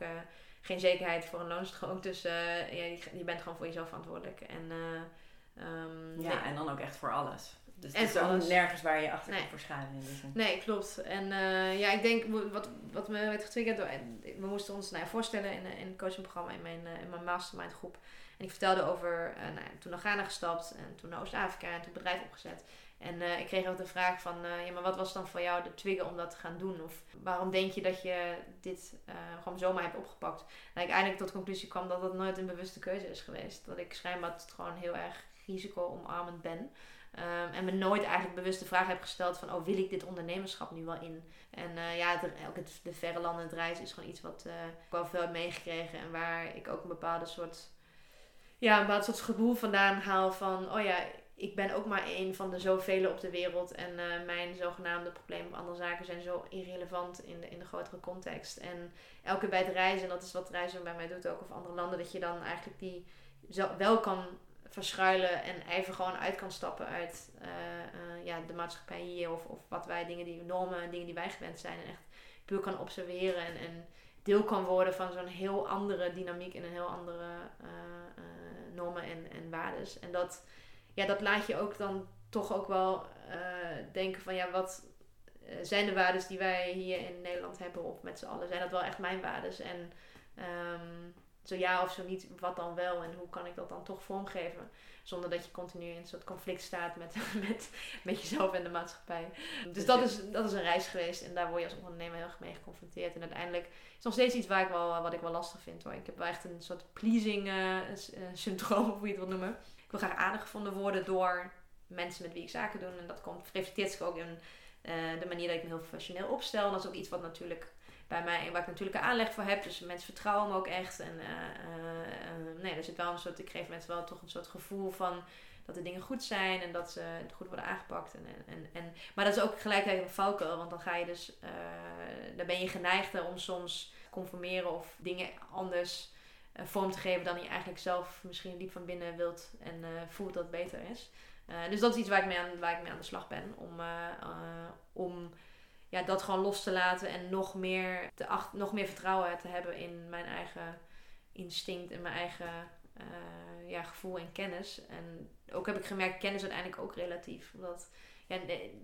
geen zekerheid voor een loonstrook. Dus ja, je, je bent gewoon voor jezelf verantwoordelijk. En, eh, ehm, Ja, nee. en dan ook echt voor alles. Dus En het is ook nergens waar je achter Nee. kan verschuilen. Nee, klopt. En eh, ja, ik denk wat, wat me werd getriggerd door. We moesten ons nou, voorstellen in, in een coachingprogramma in mijn, eh, in mijn mastermind groep. En ik vertelde over. eh, nou, toen naar Ghana gestapt en toen naar Oost-Afrika en toen bedrijf opgezet. En ik kreeg ook de vraag van, ja, maar wat was dan voor jou de trigger om dat te gaan doen? Of waarom denk je dat je dit gewoon zomaar hebt opgepakt? Nou, ik eindelijk tot de conclusie kwam dat dat nooit een bewuste keuze is geweest. Dat ik schijnbaar het gewoon heel erg risico-omarmend ben. Ehm, en me nooit eigenlijk bewust de vraag heb gesteld van, oh, wil ik dit ondernemerschap nu wel in? En eh, ja, het, het, de verre landen het reizen is gewoon iets wat eh, ik wel veel heb meegekregen. En waar ik ook een bepaalde soort, ja, een bepaald soort gevoel vandaan haal van, oh ja, ik ben ook maar één van de zoveel op de wereld. En eh, mijn zogenaamde problemen of andere zaken zijn zo irrelevant in de, in de grotere context. En elke keer bij het reizen, en dat is wat reizen bij mij doet ook, of andere landen, dat je dan eigenlijk die wel kan verschuilen en even gewoon uit kan stappen uit eh, eh, ja, de maatschappij hier of, of wat wij dingen die normen en dingen die wij gewend zijn en echt puur kan observeren en, en deel kan worden van zo'n heel andere dynamiek en een heel andere eh, normen en, en waardes. En dat, ja, dat laat je ook dan toch ook wel denken van ja, wat zijn de waardes die wij hier in Nederland hebben of met z'n allen? Zijn dat wel echt mijn waardes? En ehm, zo ja of zo niet, wat dan wel en hoe kan ik dat dan toch vormgeven? Zonder dat je continu in een soort conflict staat met, [LAUGHS] met, met jezelf en de maatschappij. Dus dat is, dat is een reis geweest en daar word je als ondernemer heel erg mee geconfronteerd. En uiteindelijk is het nog steeds iets waar ik wel, wat ik wel lastig vind hoor. Ik heb wel echt een soort pleasing eh, eh, syndroom, [LAUGHS] of hoe je het wil noemen. Ik wil graag aardig gevonden worden door mensen met wie ik zaken doe. En dat komt, reflecteert zich ook in eh, de manier dat ik me heel professioneel opstel. En dat is ook iets wat natuurlijk bij mij, waar ik natuurlijke aanleg voor heb. Dus mensen vertrouwen me ook echt. En eh, eh, eh, nee, er zit wel een soort, ik geef mensen wel toch een soort gevoel van dat de dingen goed zijn en dat ze goed worden aangepakt. En, en, en, maar dat is ook gelijkheid een valkuil, want dan ga je dus, dan ben je geneigd om soms conformeren of dingen anders vorm te geven dan je eigenlijk zelf misschien diep van binnen wilt en voelt dat beter is. Dus dat is iets waar ik mee aan, waar ik mee aan de slag ben. Om, om ja, dat gewoon los te laten en nog meer, te nog meer vertrouwen te hebben in mijn eigen instinct en mijn eigen eh, ja, gevoel en kennis. En ook heb ik gemerkt, kennis is uiteindelijk ook relatief. Omdat ja,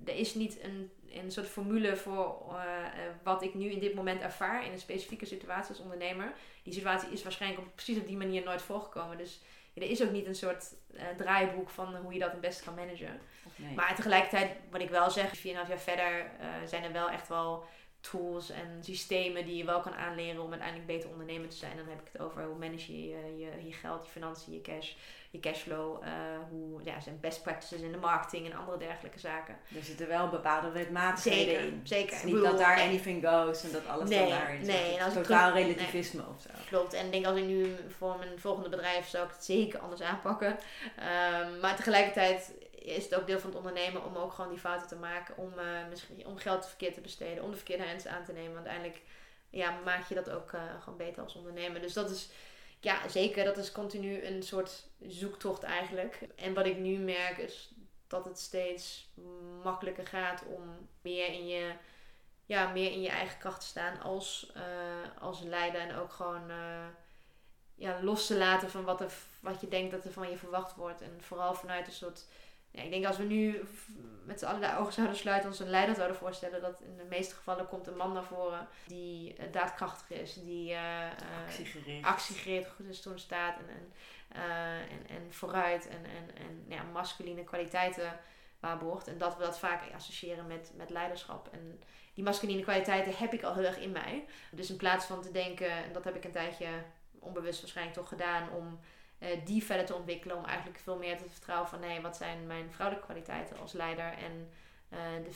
er is niet een, een soort formule voor eh, eh, wat ik nu in dit moment ervaar in een specifieke situatie als ondernemer. Die situatie is waarschijnlijk op, precies op die manier nooit voorgekomen. Dus er is ook niet een soort draaiboek van hoe je dat het beste kan managen. Nee? Maar tegelijkertijd, wat ik wel zeg, 4,5 jaar verder eh, zijn er wel echt wel tools en systemen die je wel kan aanleren om uiteindelijk beter ondernemer te zijn. Dan heb ik het over hoe manage je je, je, je geld, je financiën, je cash, je cashflow. Uh, hoe ja, zijn best practices in de marketing en andere dergelijke zaken. Er zitten wel bepaalde wetmatigheden in. Zeker. Het is niet dat daar anything goes en dat alles nee, dan daar is. Nee, als totaal terug- relativisme of zo. Klopt. En ik denk als ik nu voor mijn volgende bedrijf zou ik het zeker anders aanpakken. Ehm, maar tegelijkertijd is het ook deel van het ondernemen om ook gewoon die fouten te maken. Om, eh, misschien, om geld verkeerd te besteden. Om de verkeerde mensen aan te nemen. Want uiteindelijk ja, maak je dat ook eh, gewoon beter als ondernemer. Dus dat is ja, zeker. Dat is continu een soort zoektocht eigenlijk. En wat ik nu merk is dat het steeds makkelijker gaat om meer in je, ja, meer in je eigen kracht te staan als, eh, als leider. En ook gewoon ja, los te laten van wat, er, wat je denkt dat er van je verwacht wordt. En vooral vanuit een soort. Ja, ik denk als we nu met z'n allen de ogen zouden sluiten, ons een leider zouden voorstellen, dat in de meeste gevallen komt een man naar voren die uh, daadkrachtig is, die uh, actiegericht. actiegericht goed is toen staat en, en, uh, en, en vooruit en, en, en ja, masculine kwaliteiten waarborgt. En dat we dat vaak associëren met, met leiderschap. En die masculine kwaliteiten heb ik al heel erg in mij. Dus in plaats van te denken, en dat heb ik een tijdje onbewust waarschijnlijk toch gedaan, om die verder te ontwikkelen. Om eigenlijk veel meer te vertrouwen van nee, wat zijn mijn vrouwelijke kwaliteiten als leider. En uh, de,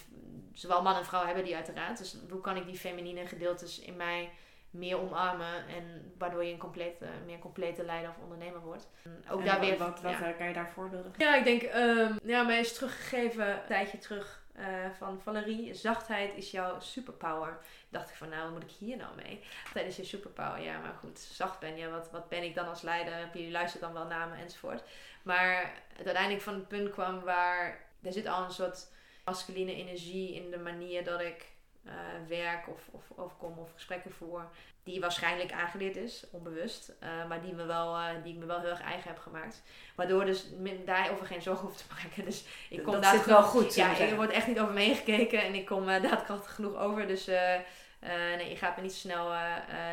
zowel man en vrouw hebben die uiteraard. Dus hoe kan ik die feminine gedeeltes in mij meer omarmen. En waardoor je een complete, meer complete leider of ondernemer wordt. En ook en daar wat, weer. Wat, wat ja. kan je daar voorbeelden Ja, ik denk, um, ja, mij is teruggegeven een tijdje terug. Uh, van Valerie, zachtheid is jouw superpower. Dacht ik van, nou, wat moet ik hier nou mee? Is je superpower. Ja, maar goed, zacht ben je. Wat, wat ben ik dan als leider? Je luistert dan wel naar me enzovoort. Maar het uiteindelijk van het punt kwam waar... Er zit al een soort masculine energie in de manier dat ik uh, werk of, of, of kom of gesprekken voer. Die waarschijnlijk aangeleerd is, onbewust. Uh, maar die, me wel, uh, die ik me wel heel erg eigen heb gemaakt. Waardoor dus daarover geen zorgen hoef te [LAUGHS] maken. Dus ik kom dat zit wel goed. Ja, er wordt echt niet over me heen gekeken. En ik kom daadkrachtig genoeg over. Dus nee, je gaat me niet zo snel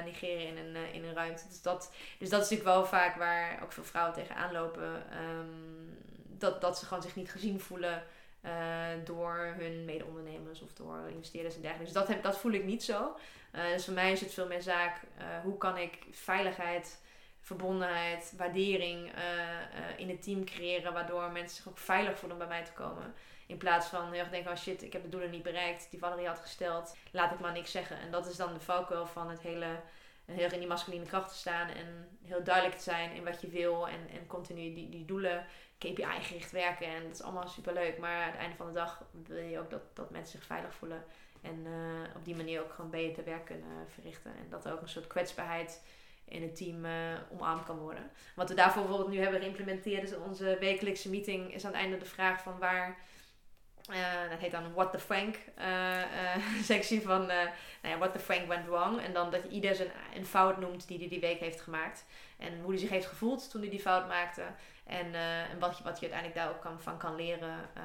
negeren in een, in een ruimte. Dus dat, dus dat is natuurlijk wel vaak waar ook veel vrouwen tegenaan lopen. Um, dat, dat ze gewoon zich niet gezien voelen. Uh, door hun mede-ondernemers of door investeerders en dergelijke. Dus dat, heb, dat voel ik niet zo. Uh, dus voor mij is het veel meer zaak, uh, hoe kan ik veiligheid, verbondenheid, waardering in het team creëren, waardoor mensen zich ook veilig voelen om bij mij te komen. In plaats van heel erg denken, oh shit, ik heb de doelen niet bereikt, die Valerie had gesteld, laat ik maar niks zeggen. En dat is dan de valkuil van het hele, heel erg in die masculine kracht te staan en heel duidelijk te zijn in wat je wil en, en continu die, die doelen KPI-gericht werken en dat is allemaal super leuk. Maar aan het einde van de dag wil je ook dat, dat mensen zich veilig voelen. En uh, op die manier ook gewoon beter werk kunnen verrichten. En dat er ook een soort kwetsbaarheid in het team uh, omarmd kan worden. Wat we daarvoor bijvoorbeeld nu hebben geïmplementeerd is onze wekelijkse meeting is aan het einde de vraag van waar... Uh, dat heet dan What the Frank [LAUGHS] sectie van nou ja, What the Frank went wrong. En dan dat je ieder zijn een fout noemt die hij die week heeft gemaakt. En hoe hij zich heeft gevoeld toen hij die fout maakte. En, uh, en wat, je, wat je uiteindelijk daar ook kan, van kan leren, uh,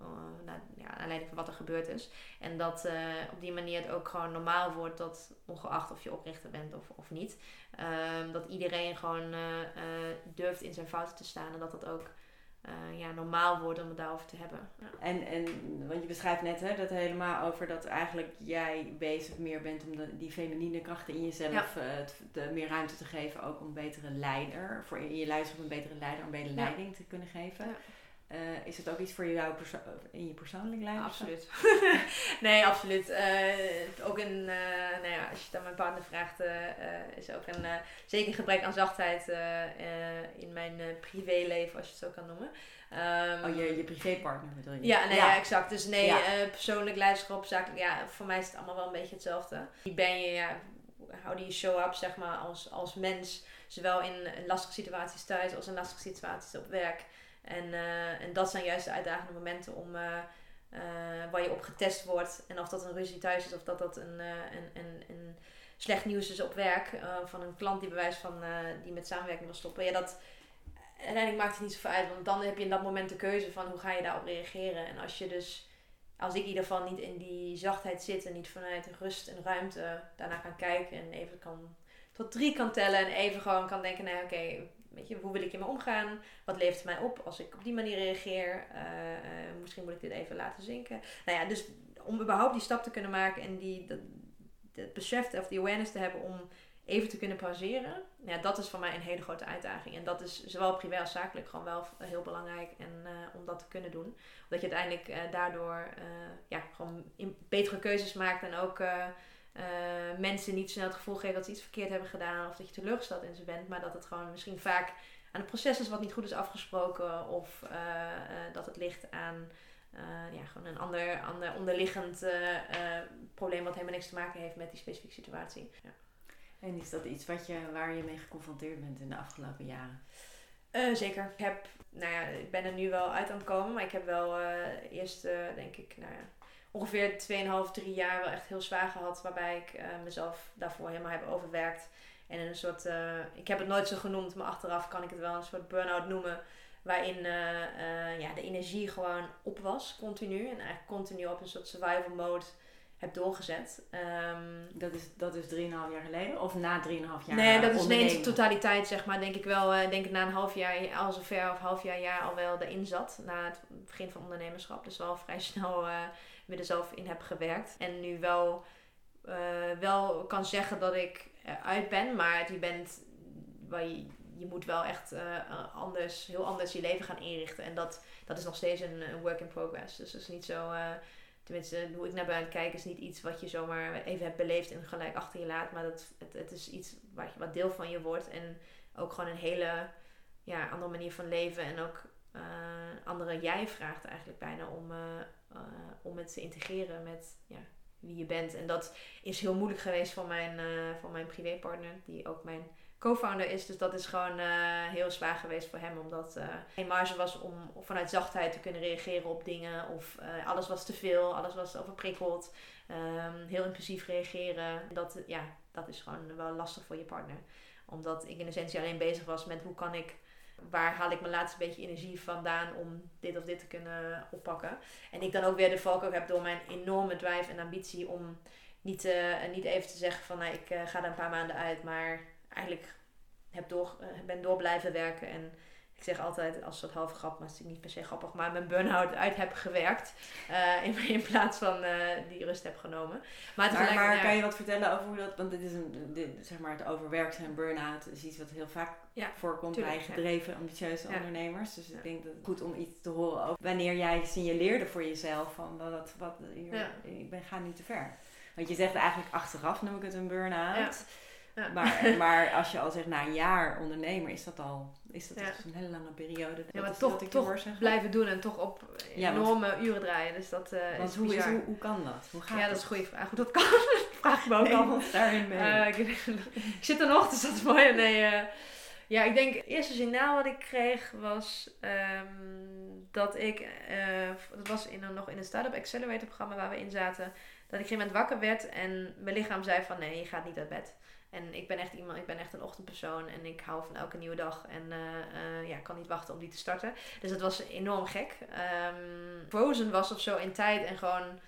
uh, naar, ja, aanleiding van wat er gebeurd is. En dat op die manier het ook gewoon normaal wordt dat, ongeacht of je oprichter bent of, of niet, ehm, dat iedereen gewoon durft in zijn fouten te staan. En dat dat ook ja, normaal wordt om het daarover te hebben. Ja. En, en, want je beschrijft net hè, dat helemaal over dat eigenlijk jij bezig meer bent om de, die feminine krachten in jezelf ja. de, meer ruimte te geven. Ook om betere leider, voor in je luisteren een betere leider, om betere leiding te kunnen geven. Uh, is het ook iets voor jou perso in je persoonlijk leiderschap? Absoluut. [LAUGHS] nee, absoluut. Uh, ook een, uh, nou ja, als je het aan mijn partner vraagt, is ook een zeker gebrek aan zachtheid in mijn privéleven, als je het zo kan noemen. Um, oh, je, je privépartner bedoel je? Ja, nee, ja. ja exact. Dus nee, ja. persoonlijk leiderschap, zakelijk, ja, voor mij is het allemaal wel een beetje hetzelfde. Wie ben je, ja, hou die show up, zeg maar, als, als mens. Zowel in lastige situaties thuis als in lastige situaties op werk. En, uh, en dat zijn juist de uitdagende momenten om, uh, uh, waar je op getest wordt. En of dat een ruzie thuis is of dat dat een, een, een, een slecht nieuws is op werk. van een klant die bewijs van die met samenwerking wil stoppen. Ja, dat, uiteindelijk maakt het niet zoveel uit. Want dan heb je in dat moment de keuze van hoe ga je daarop reageren. En als je dus, als ik in ieder geval niet in die zachtheid zit en niet vanuit rust en ruimte daarna kan kijken en even kan tot drie kan tellen en even gewoon kan denken, nee oké, okay, weet hoe wil ik hiermee omgaan? Wat levert mij op als ik op die manier reageer? Eh, eh, misschien moet ik dit even laten zinken. Nou ja, dus om überhaupt die stap te kunnen maken en die, dat, het besef of die awareness te hebben om even te kunnen pauzeren. Ja, dat is voor mij een hele grote uitdaging. En dat is zowel privé als zakelijk gewoon wel heel belangrijk en, uh, om dat te kunnen doen. Omdat je uiteindelijk daardoor ja, gewoon betere keuzes maakt en ook mensen niet snel het gevoel geeft dat ze iets verkeerd hebben gedaan of dat je teleurgesteld in ze bent. Maar dat het gewoon misschien vaak aan het proces is wat niet goed is afgesproken of dat het ligt aan ja, gewoon een ander, ander onderliggend probleem wat helemaal niks te maken heeft met die specifieke situatie. Ja. En is dat iets wat je, waar je mee geconfronteerd bent in de afgelopen jaren? Uh, zeker. Ik, heb, nou ja, ik ben er nu wel uit aan het komen, maar ik heb wel uh, eerst, uh, denk ik, nou ja, ongeveer 2,5, 3 jaar wel echt heel zwaar gehad. Waarbij ik mezelf daarvoor helemaal heb overwerkt. En een soort, ik heb het nooit zo genoemd, maar achteraf kan ik het wel een soort burn-out noemen. Waarin ja, de energie gewoon op was, continu. En eigenlijk continu op een soort survival mode heb doorgezet. Um, dat is, dat is 3,5 jaar geleden? Of na 3,5 jaar? Nee, dat is in totaliteit, zeg maar. Denk ik wel, uh, denk ik na een half jaar, al zover of half jaar, jaar al wel erin zat. Na het begin van ondernemerschap. Dus wel vrij snel er zelf in heb gewerkt. En nu wel, uh, wel kan zeggen dat ik uit ben. Maar je bent, je, moet wel echt anders, heel anders je leven gaan inrichten. En dat, dat is nog steeds een, work in progress. Dus het is niet zo tenminste, hoe ik naar buiten kijk, is niet iets wat je zomaar even hebt beleefd en gelijk achter je laat. Maar dat, het, het is iets wat, wat deel van je wordt. En ook gewoon een hele ja, andere manier van leven. En ook uh, andere jij vraagt eigenlijk bijna om, uh, uh, om het te integreren met ja, wie je bent. En dat is heel moeilijk geweest voor mijn, voor mijn privépartner, die ook mijn co-founder is. Dus dat is gewoon heel zwaar geweest voor hem. Omdat geen marge was om vanuit zachtheid te kunnen reageren op dingen. Of alles was te veel, alles was overprikkeld. Um, heel impulsief reageren. Dat, ja, dat is gewoon wel lastig voor je partner. Omdat ik in essentie alleen bezig was met hoe kan ik... Waar haal ik mijn laatste beetje energie vandaan om dit of dit te kunnen oppakken. En ik dan ook weer de valkuil heb door mijn enorme drive en ambitie om niet, niet even te zeggen van nou, ik ga er een paar maanden uit, maar eigenlijk heb door, uh, ben door blijven werken. En ik zeg altijd als soort halve grap, maar het is niet per se grappig, maar mijn burn-out uit heb gewerkt. Uh, in, in, plaats van uh, die rust heb genomen. Maar, maar, maar kan je wat vertellen over hoe dat, want dit is een, dit, zeg maar het overwerk zijn burn-out is iets wat heel vaak ja, voorkomt tuurlijk, bij gedreven, ja. ambitieuze ondernemers. Dus ik denk dat het goed om iets te horen over wanneer jij signaleerde voor jezelf van dat, wat, hier, ik ben, ga niet te ver. Want je zegt eigenlijk achteraf noem ik het een burn-out. Maar, maar als je al zegt na een jaar ondernemer, is dat al is dat een hele lange periode. Ja, maar toch, toch blijven doen en toch op enorme uren draaien. Dus dat uh, is hoe, is, hoe, hoe, kan dat? Hoe gaat ja, dat, is een goede vraag. Hoe dat kan, [LAUGHS] vraag ik me ook al. daarin mee. Uh, ik, ik, zit er nog, dus dat is mooi. Nee, uh, ja, ik denk het eerste signaal wat ik kreeg was um, dat ik, dat was in, nog in een Startup Accelerator programma waar we in zaten, dat ik op een moment wakker werd en mijn lichaam zei van nee, je gaat niet uit bed. En ik ben echt iemand, ik ben echt een ochtendpersoon en ik hou van elke nieuwe dag. En uh, uh, ja, kan niet wachten om die te starten. Dus dat was enorm gek. Um, Frozen was of zo in tijd en gewoon.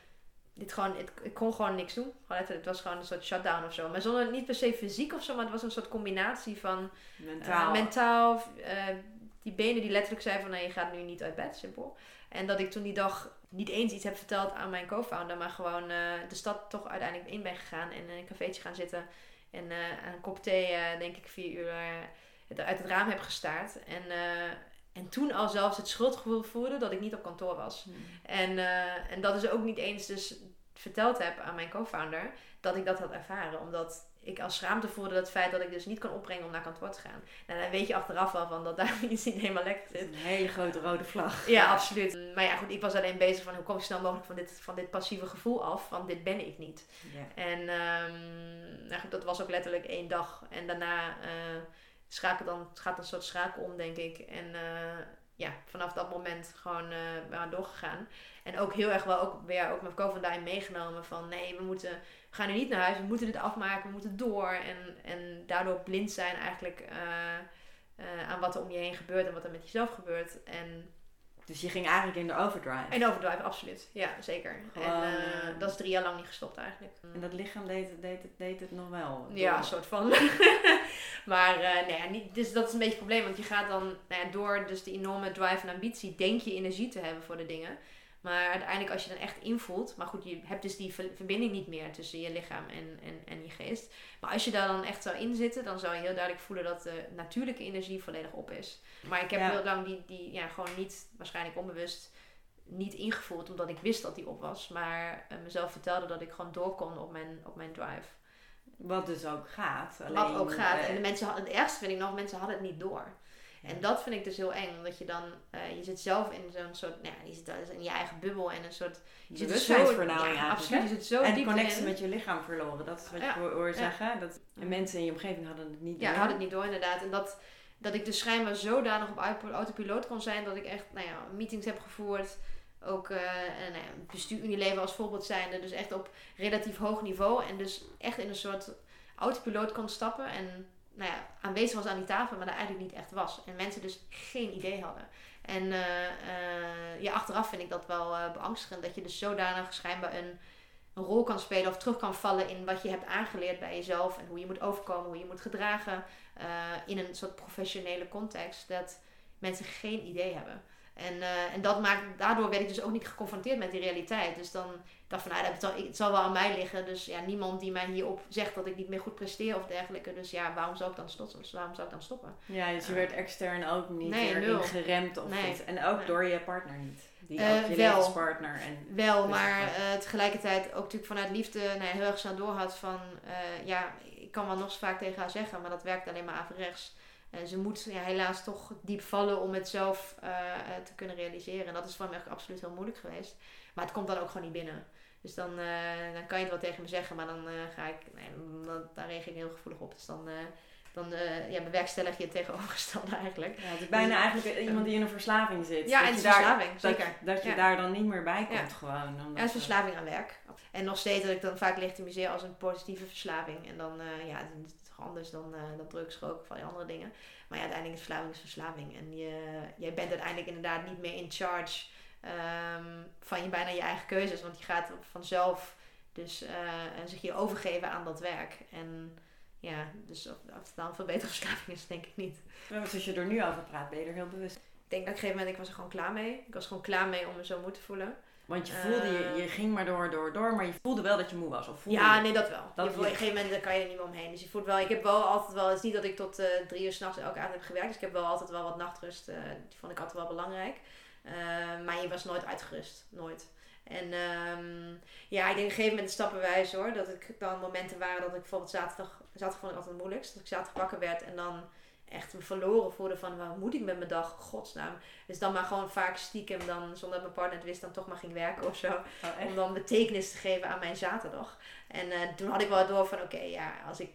Dit gewoon, het, ik kon gewoon niks doen. Gewoon het was gewoon een soort shutdown of zo. Maar zonder niet per se fysiek of zo, maar het was een soort combinatie van mentaal. Uh, mentaal die benen die letterlijk zeiden van nee, je gaat nu niet uit bed, simpel. En dat ik toen die dag niet eens iets heb verteld aan mijn co-founder, maar gewoon de stad toch uiteindelijk in ben gegaan en in een cafeetje gaan zitten. En uh, een kop thee, uh, denk ik, vier uur uh, uit het raam heb gestaard. En, en toen al zelfs het schuldgevoel voelde dat ik niet op kantoor was. Hmm. En, en dat is ook niet eens dus verteld heb aan mijn co-founder dat ik dat had ervaren. Omdat ik als schaamte voelde dat het feit dat ik dus niet kan opbrengen om naar kantoor te gaan. Nou, dan weet je achteraf wel van dat daar [LAUGHS] iets niet helemaal lekker zit. Een hele grote rode vlag. Ja, absoluut. Maar ja, goed, ik was alleen bezig van hoe kom ik snel mogelijk van dit, van dit passieve gevoel af. Want dit ben ik niet. En um, nou goed, dat was ook letterlijk één dag. En daarna uh, schakel dan, het gaat een soort schakel om, denk ik. En uh, ja, vanaf dat moment gewoon uh, doorgegaan. En ook heel erg wel ook weer ook met daarin meegenomen van nee, we moeten we gaan nu niet naar huis, we moeten dit afmaken, we moeten door. En, en daardoor blind zijn eigenlijk uh, uh, aan wat er om je heen gebeurt en wat er met jezelf gebeurt. En dus je ging eigenlijk in de overdrive? In overdrive, absoluut. Ja, zeker. en uh, dat is drie jaar lang niet gestopt eigenlijk. En dat lichaam deed, deed, het, deed het nog wel? Ja, een soort van. [LAUGHS] Maar uh, nou ja, dus dat is een beetje het probleem. Want je gaat dan nou ja, door dus die enorme drive en ambitie, denk je energie te hebben voor de dingen. Maar uiteindelijk als je dan echt invoelt, maar goed, je hebt dus die verbinding niet meer tussen je lichaam en, en, en je geest. Maar als je daar dan echt zou in zitten, dan zou je heel duidelijk voelen dat de natuurlijke energie volledig op is. Maar ik heb heel lang die, die ja, gewoon niet, waarschijnlijk onbewust, niet ingevoeld omdat ik wist dat die op was. Maar uh, mezelf vertelde dat ik gewoon door kon op mijn, op mijn drive. Wat dus ook gaat. Alleen, Wat ook gaat. Uh, en de mensen het ergste vind ik nog, mensen hadden het niet door. En dat vind ik dus heel eng, omdat je dan, uh, je zit zelf in zo'n soort, nou ja, je zit dus in je eigen bubbel en een soort... Je zit zo, ja, absoluut, je zit zo en diep connectie met je lichaam verloren, dat is wat je hoor zeggen. Dat, en mensen in je omgeving hadden het niet door. Ja, hadden het niet door inderdaad. En dat, dat ik dus schijnbaar zodanig op autopiloot kon zijn, dat ik echt, nou ja, meetings heb gevoerd ook uh, nou ja, bestuur Unilever als voorbeeld zijnde. Dus echt op relatief hoog niveau. En dus echt in een soort autopiloot kon stappen. En nou ja, aanwezig was aan die tafel, maar daar eigenlijk niet echt was. En mensen dus geen idee hadden. En uh, ja, achteraf vind ik dat wel uh, beangstigend. Dat je dus zodanig schijnbaar een, een, rol kan spelen of terug kan vallen in wat je hebt aangeleerd bij jezelf. En hoe je moet overkomen, hoe je moet gedragen. in een soort professionele context. Dat mensen geen idee hebben. En, en dat maakt, daardoor werd ik dus ook niet geconfronteerd met die realiteit. Dus dan dacht van, nou, het, zal, het zal wel aan mij liggen. Dus ja, niemand die mij hierop zegt dat ik niet meer goed presteer of dergelijke. Dus ja, waarom zou ik dan stoppen? Dus waarom zou ik dan stoppen? Ja, dus je werd extern ook niet nee, geremd of nee, iets. En ook door je partner niet. Die uh, ook je wel, partner en Wel, maar uh, tegelijkertijd ook natuurlijk vanuit liefde nou heel erg snel doorhad van... ja, ik kan wel nog eens vaak tegen haar zeggen, maar dat werkt alleen maar averechts. Uh, ze moet ja, helaas toch diep vallen om het zelf te kunnen realiseren. En dat is voor mij absoluut heel moeilijk geweest. Maar het komt dan ook gewoon niet binnen. Dus dan, uh, dan kan je het wel tegen me zeggen, maar dan ga ik, nee, dan, daar reageer ik heel gevoelig op. Dus dan, dan ja, bewerkstellig je het tegenovergestelde [LAUGHS] eigenlijk. Ja, het is bijna dus, eigenlijk iemand die in een verslaving zit. Ja, dat en je verslaving, daar, zeker. Dat, dat je daar dan niet meer bij komt gewoon. Ja, het is verslaving aan werk. En nog steeds dat ik dan vaak legitimiseer als een positieve verslaving. En dan, ja, anders dan, dan drugs, roken of al die andere dingen. Maar ja, uiteindelijk is verslaving is verslaving. En je, jij bent uiteindelijk inderdaad niet meer in charge um, van je, bijna je eigen keuzes. Want je gaat vanzelf dus uh, zich je overgeven aan dat werk. En ja, dus of, of het dan veel beter verslaving is, denk ik niet. Maar als je er nu over praat, ben je er heel bewust. Ik denk dat op een gegeven moment, ik was er gewoon klaar mee. Ik was gewoon klaar mee om me zo moe te voelen. Want je voelde, je, je eh. ging maar door, door, door, maar je voelde wel dat je moe was. Of ja, nee, dat wel. Dat je voelt, op een gegeven moment kan je er niet meer omheen. Dus je voelt wel, ik heb wel altijd wel, het is niet dat ik tot uh, drie uur s'nachts elke avond heb gewerkt. Dus ik heb wel altijd wel wat nachtrust. Uh, die vond ik altijd wel belangrijk. Maar je was nooit uitgerust. Nooit. En um, ja, ik denk op een gegeven moment stappenwijs hoor. Dat ik dan momenten waren dat ik bijvoorbeeld zaterdag, zaterdag vond ik altijd het moeilijkst. Dat ik zaterdag wakker werd en dan echt me verloren voelde van waar moet ik met mijn dag, godsnaam. Dus dan maar gewoon vaak stiekem dan, zonder dat mijn partner het wist, dan toch maar ging werken of zo. Oh, om dan betekenis te geven aan mijn zaterdag. En uh, toen had ik wel door van oké, ja, als ik,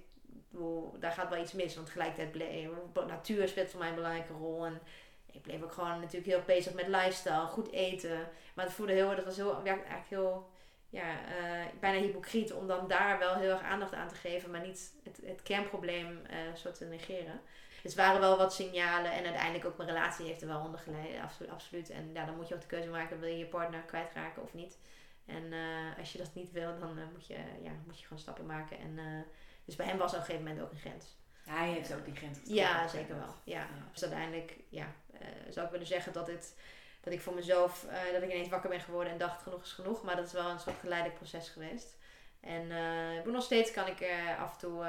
daar gaat wel iets mis. Want tegelijkertijd natuur speelt voor mij een belangrijke rol. En ik bleef ook gewoon natuurlijk heel bezig met lifestyle, goed eten. Maar het voelde heel, dat was heel, eigenlijk heel ja, uh, bijna hypocriet om dan daar wel heel erg aandacht aan te geven, maar niet het, het kernprobleem uh, soort te negeren. Dus waren wel wat signalen. En uiteindelijk ook mijn relatie heeft er wel onder geleden. Absoluut. En ja, dan moet je ook de keuze maken. Wil je je partner kwijtraken of niet? En uh, als je dat niet wil, dan moet, je, ja, moet je gewoon stappen maken. En, dus bij hem was op een gegeven moment ook een grens. Hij heeft ook die grens Ja, zeker wel. Ja. ja. Dus uiteindelijk ja, zou ik willen zeggen dat, het, dat ik voor mezelf, dat ik ineens wakker ben geworden en dacht genoeg is genoeg. Maar dat is wel een soort geleidelijk proces geweest. En uh, nog steeds kan ik af en toe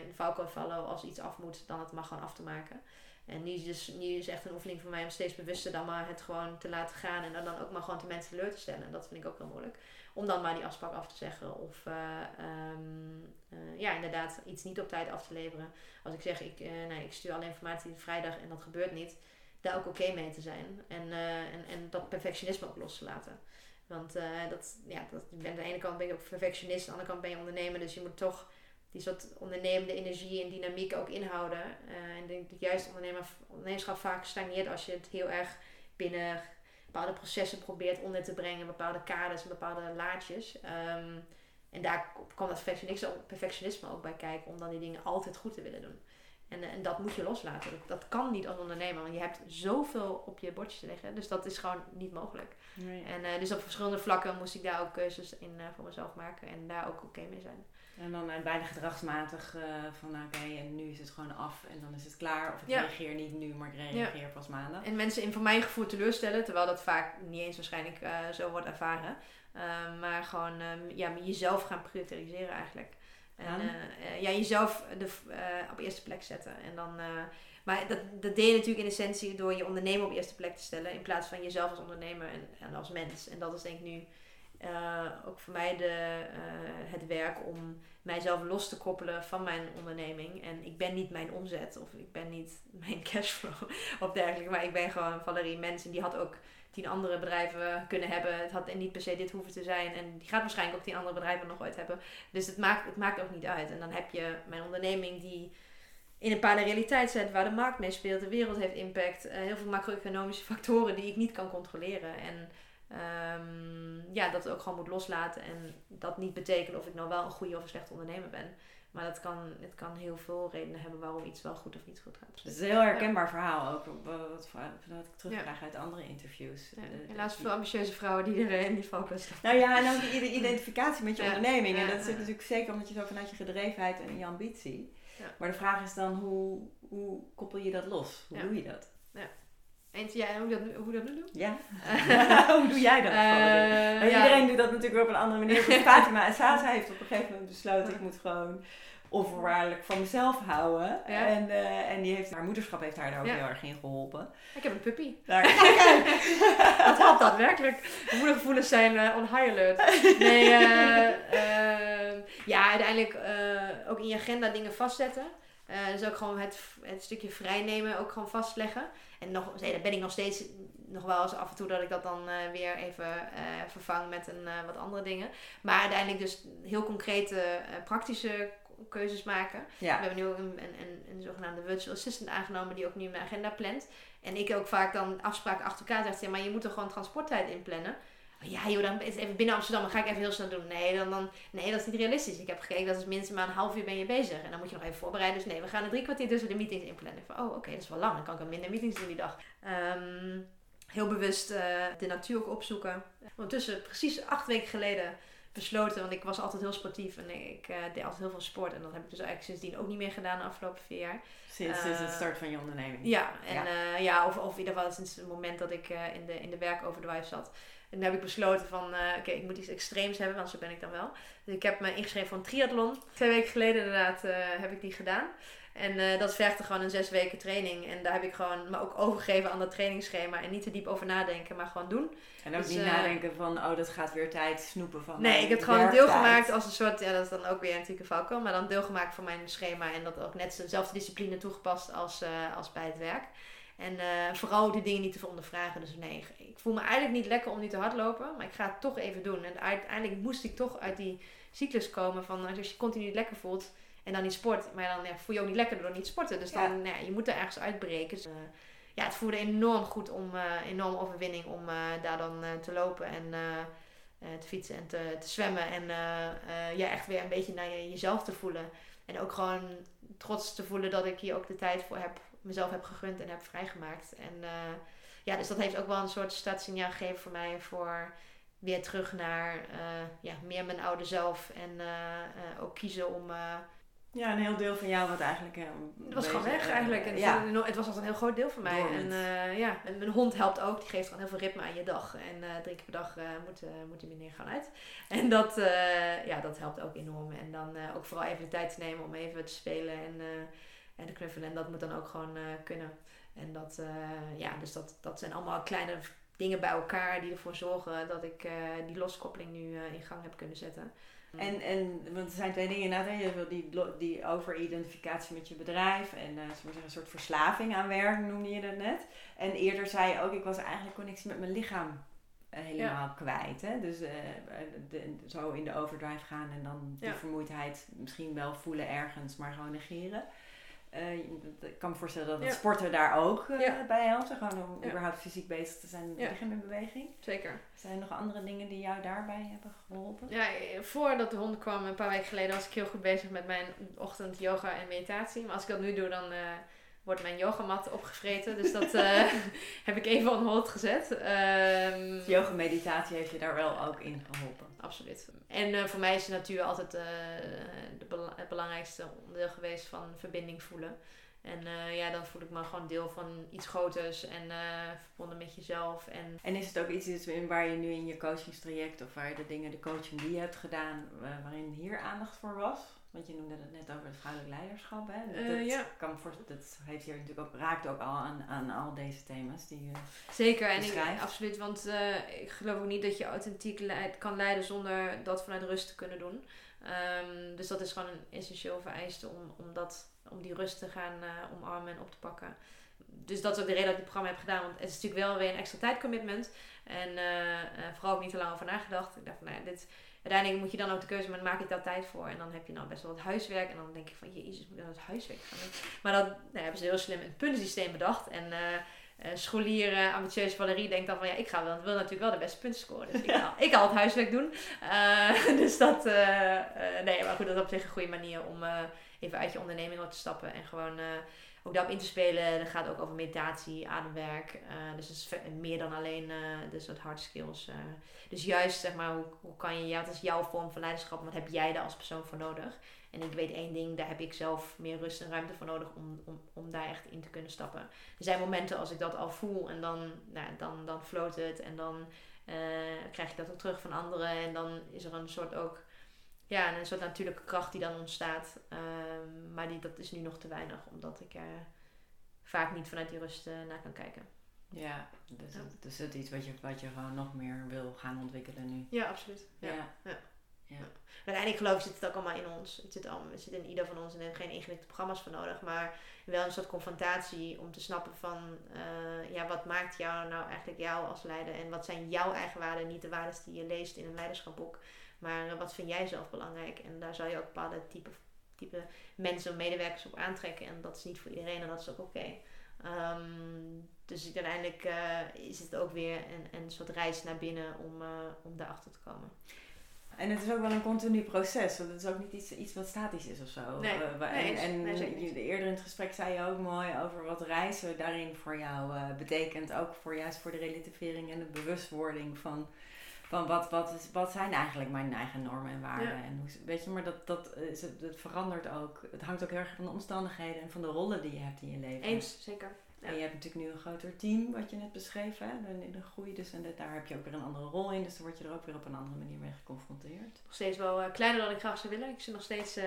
in de valkuil vallen als iets af moet, dan het mag gewoon af te maken. En nu is, dus, nu is echt een oefening voor mij om steeds bewuster dan maar het gewoon te laten gaan en dan ook maar gewoon de mensen teleur te stellen. En dat vind ik ook heel moeilijk. Om dan maar die afspraak af te zeggen of um, ja, inderdaad iets niet op tijd af te leveren. Als ik zeg, ik, nee, ik stuur alle informatie vrijdag en dat gebeurt niet, daar ook oké mee te zijn. En, en, en dat perfectionisme ook los te laten. Want uh, dat, ja, dat, aan de ene kant ben je ook perfectionist, aan de andere kant ben je ondernemer. Dus je moet toch die soort ondernemende energie en dynamiek ook inhouden. Uh, en ik denk dat juist ondernemer, ondernemerschap vaak stagneert als je het heel erg binnen bepaalde processen probeert onder te brengen. Bepaalde kaders en bepaalde laadjes. Um, en daar kwam dat perfectionisme, ook bij kijken om dan die dingen altijd goed te willen doen. En, en dat moet je loslaten. Dat, kan niet als ondernemer, want je hebt zoveel op je bordje te liggen. Dus dat is gewoon niet mogelijk. Nee. En dus op verschillende vlakken moest ik daar ook keuzes in voor mezelf maken en daar ook oké mee zijn. En dan uh, bijna gedragsmatig uh, van nou, oké, en nu is het gewoon af en dan is het klaar. Of ik reageer niet nu, maar ik reageer ja. pas maandag. En mensen in voor mijn gevoel teleurstellen, terwijl dat vaak niet eens waarschijnlijk uh, zo wordt ervaren. maar gewoon um, ja, jezelf gaan prioriseren eigenlijk. En ja, jezelf de, op eerste plek zetten. En dan, maar dat, dat deed je natuurlijk in essentie door je ondernemer op eerste plek te stellen. In plaats van jezelf als ondernemer en, en als mens. En dat is denk ik nu ook voor mij de, uh, het werk om mijzelf los te koppelen van mijn onderneming. En ik ben niet mijn omzet of ik ben niet [LAUGHS] mijn cashflow of dergelijke. Maar ik ben gewoon Valerie Mensen. Die had ook tien andere bedrijven kunnen hebben. Het had niet per se dit hoeven te zijn. En die gaat waarschijnlijk ook tien andere bedrijven nog ooit hebben. Dus het maakt, het maakt ook niet uit. En dan heb je mijn onderneming die in een paar realiteit zet waar de markt mee speelt. De wereld heeft impact. Uh, heel veel macro-economische [LAUGHS] factoren die ik niet kan controleren. En Um, ja, dat ook gewoon moet loslaten. En dat niet betekent of ik nou wel een goede of een slechte ondernemer ben. Maar dat kan, het kan heel veel redenen hebben waarom iets wel goed of niet goed gaat. Dus het is een heel herkenbaar verhaal ook. Wat, wat ik terugkrijg ja. uit andere interviews. Ja, helaas veel ambitieuze vrouwen die er in die focus Nou ja, en ook de identificatie met je [LAUGHS] onderneming. En dat zit natuurlijk zeker omdat je zo vanuit je gedrevenheid en je ambitie. Maar de vraag is dan, hoe, hoe koppel je dat los? Hoe doe je dat? En ja, hoe dat, hoe dat nu doe? Ja. [LAUGHS] hoe doe jij dat? Uh, iedereen doet dat natuurlijk op een andere manier. [LAUGHS] Fatima en Sasa heeft op een gegeven moment besloten, ik moet gewoon onvoorwaardelijk van mezelf houden. En, uh, en die heeft, haar moederschap heeft haar daar ook heel erg in geholpen. Ik heb een puppy. Daar, [LAUGHS] dat helpt daadwerkelijk. Moedergevoelens zijn uh, on high alert. Nee, ja, uiteindelijk ook in je agenda dingen vastzetten. dus ook gewoon het, het stukje vrijnemen ook gewoon vastleggen. En nog, nee, ben ik nog steeds nog wel eens af en toe dat ik dat dan uh, weer even uh, vervang met een, uh, wat andere dingen. Maar uiteindelijk dus heel concrete praktische keuzes maken. Ja. We hebben nu ook een, een, een, zogenaamde virtual assistant aangenomen die ook nu mijn agenda plant. En ik ook vaak dan afspraken achter elkaar zeg, ja, maar je moet er gewoon transporttijd in plannen. Ja, joh, dan is even binnen Amsterdam, dan ga ik even heel snel doen. Nee, dan, dan, nee, dat is niet realistisch. Ik heb gekeken, dat is minstens maar een half uur ben je bezig. En dan moet je nog even voorbereiden. Dus nee, we gaan er drie kwartier tussen de meetings inplannen. Van, oh, oké, dat is wel lang. Dan kan ik ook minder meetings doen die dag. Um, heel bewust uh, de natuur ook opzoeken. Ondertussen, precies acht weken geleden, besloten. Want ik was altijd heel sportief en ik uh, deed altijd heel veel sport. En dat heb ik dus eigenlijk sindsdien ook niet meer gedaan de afgelopen vier jaar. Sinds, sinds het start van je onderneming? Ja, en, ja. Ja of, of in ieder geval sinds het moment dat ik in, de, in de werkoverdrive zat. En toen heb ik besloten van, uh, oké, ik moet iets extreems hebben, want zo ben ik dan wel. Dus ik heb me ingeschreven voor een triathlon. Twee weken geleden inderdaad uh, heb ik die gedaan. En uh, dat vergde gewoon een zes weken training. En daar heb ik gewoon me ook overgegeven aan dat trainingsschema. En niet te diep over nadenken, maar gewoon doen. En ook dus, niet nadenken van, oh, dat gaat weer tijd snoepen van Nee, ik heb gewoon een deel gemaakt als een soort, ja, dat is dan ook weer natuurlijk een valkuil. Maar dan deel gemaakt van mijn schema. En dat ook net dezelfde discipline toegepast als, als bij het werk. En uh, vooral die dingen niet te ondervragen. Dus nee, ik voel me eigenlijk niet lekker om niet te hardlopen. Maar ik ga het toch even doen. En uiteindelijk moest ik toch uit die cyclus komen van als je je continu niet lekker voelt. En dan niet sport. Maar dan ja, voel je ook niet lekker door niet sporten. Dus dan, ja. Nou, je moet er ergens uitbreken. Dus, uh, ja, het voelde enorm goed om, uh, enorm overwinning om daar dan te lopen en te fietsen en te, te zwemmen. En ja, echt weer een beetje naar je, jezelf te voelen. En ook gewoon trots te voelen dat ik hier ook de tijd voor heb mezelf heb gegund en heb vrijgemaakt. En uh, ja, dus dat heeft ook wel een soort startsignaal gegeven voor mij voor weer terug naar uh, ja, meer mijn oude zelf. En uh, ook kiezen om. ja, een heel deel van jou wat eigenlijk. het was gewoon weg eigenlijk. En ja. het, was altijd een heel groot deel van mij. En ja, en mijn hond helpt ook. Die geeft gewoon heel veel ritme aan je dag. En drie keer per dag moet, moet hij meneer gaan uit. En dat, ja, dat helpt ook enorm. En dan ook vooral even de tijd te nemen om even te spelen. En en de knuffelen. En dat moet dan ook gewoon uh, kunnen. En dat, uh, ja, dus dat, dat zijn allemaal kleine dingen bij elkaar die ervoor zorgen dat ik uh, die loskoppeling nu in gang heb kunnen zetten. En, en want er zijn twee dingen inderdaad. Je wil die, die overidentificatie met je bedrijf en uh, zeggen, een soort verslaving aan werk noemde je dat net. En eerder zei je ook, ik was eigenlijk connectie met mijn lichaam helemaal kwijt. Hè? Dus de, zo in de overdrive gaan en dan die vermoeidheid misschien wel voelen ergens, maar gewoon negeren. Uh, ik kan me voorstellen dat het sporten daar ook uh, bij helpt. Gewoon om überhaupt fysiek bezig te zijn met lichaam in beweging. Zeker. Zijn er nog andere dingen die jou daarbij hebben geholpen? Ja, voordat de hond kwam, een paar weken geleden, was ik heel goed bezig met mijn ochtend yoga en meditatie. Maar als ik dat nu doe, dan wordt mijn yogamat opgevreten. Dus dat [LAUGHS] heb ik even on hold gezet. Um, yoga meditatie heeft je daar wel ook in geholpen? Absoluut. En voor mij is de natuur altijd de, het belangrijkste onderdeel geweest van verbinding voelen. En ja, dan voel ik me gewoon deel van iets groters en verbonden met jezelf. En, en is het ook iets waar je nu in je coachingstraject of waar je de dingen, de coaching die je hebt gedaan, waarin hier aandacht voor was? Want je noemde het net over het vrouwelijk leiderschap. Hè? Dat, ja. kan voor, dat heeft hier natuurlijk ook, raakt ook al aan, aan al deze thema's die je Zeker, en ik, absoluut. Want ik geloof ook niet dat je authentiek leid, kan leiden zonder dat vanuit rust te kunnen doen. Um, dus dat is gewoon een essentieel vereiste om, om, dat, om die rust te gaan uh, omarmen en op te pakken. Dus dat is ook de reden dat ik dit programma heb gedaan. Want het is natuurlijk wel weer een extra tijdcommitment. En vooral ook niet te lang over nagedacht. Ik dacht van, nou ja, dit, uiteindelijk moet je dan ook de keuze maken, maak ik daar tijd voor? En dan heb je nou best wel wat huiswerk. En dan denk je van, jezus, moet ik dan het huiswerk gaan doen? Maar dan nou, hebben ze heel slim een puntensysteem bedacht. En uh, scholier, uh, ambitieuze Valerie denkt dan van ja, ik ga wel, wil natuurlijk wel de beste punten scoren. Dus ik, ga, ik ga het huiswerk doen. Uh, [LAUGHS] dus dat, nee, maar goed, dat is op zich een goede manier om even uit je onderneming te stappen en gewoon ook daarop in te spelen. Dat gaat ook over meditatie, ademwerk. dus het is meer dan alleen de soort hard skills. dus juist zeg maar, hoe, hoe kan je, ja, wat is jouw vorm van leiderschap? Wat heb jij daar als persoon voor nodig? En ik weet één ding, daar heb ik zelf meer rust en ruimte voor nodig om, om, om daar echt in te kunnen stappen. Er zijn momenten als ik dat al voel en dan, nou, dan, dan floot het en dan uh, krijg ik dat ook terug van anderen. En dan is er een soort ook, ja, een soort natuurlijke kracht die dan ontstaat. Uh, maar die, dat is nu nog te weinig, omdat ik er vaak niet vanuit die rust uh, naar kan kijken. Ja, dus, ja. Het, dus het iets wat je, wat je gewoon nog meer wil gaan ontwikkelen nu. Ja, absoluut. ja. ja. Ja. Maar uiteindelijk geloof ik zit het ook allemaal in ons. Het zit, allemaal, het zit in ieder van ons en er geen ingewikkelde programma's voor nodig. Maar wel een soort confrontatie om te snappen van uh, ja, wat maakt jou nou eigenlijk jou als leider? En wat zijn jouw eigen waarden? Niet de waarden die je leest in een leiderschapboek. Maar wat vind jij zelf belangrijk? En daar zou je ook bepaalde type, type mensen of medewerkers op aantrekken. En dat is niet voor iedereen en dat is ook oké. Okay. Um, dus uiteindelijk uh, is het ook weer een, een soort reis naar binnen om, uh, om daarachter te komen. En het is ook wel een continu proces, want het is ook niet iets, iets wat statisch is of zo. Nee, uh, en en nee, eerder in het gesprek zei je ook mooi over wat reizen daarin voor jou betekent. Ook voor juist voor de relativering en de bewustwording van, van wat, wat, is, wat zijn eigenlijk mijn eigen normen en waarden. En hoe, weet je, maar dat, dat, is, het verandert ook. Het hangt ook heel erg van de omstandigheden en van de rollen die je hebt in je leven. Eens, zeker. En je hebt natuurlijk nu een groter team, wat je net beschreef, hè? in de groei. Dus en daar heb je ook weer een andere rol in. Dus dan word je er ook weer op een andere manier mee geconfronteerd. Nog steeds wel uh, kleiner dan ik graag zou willen. Ik zit nog steeds uh,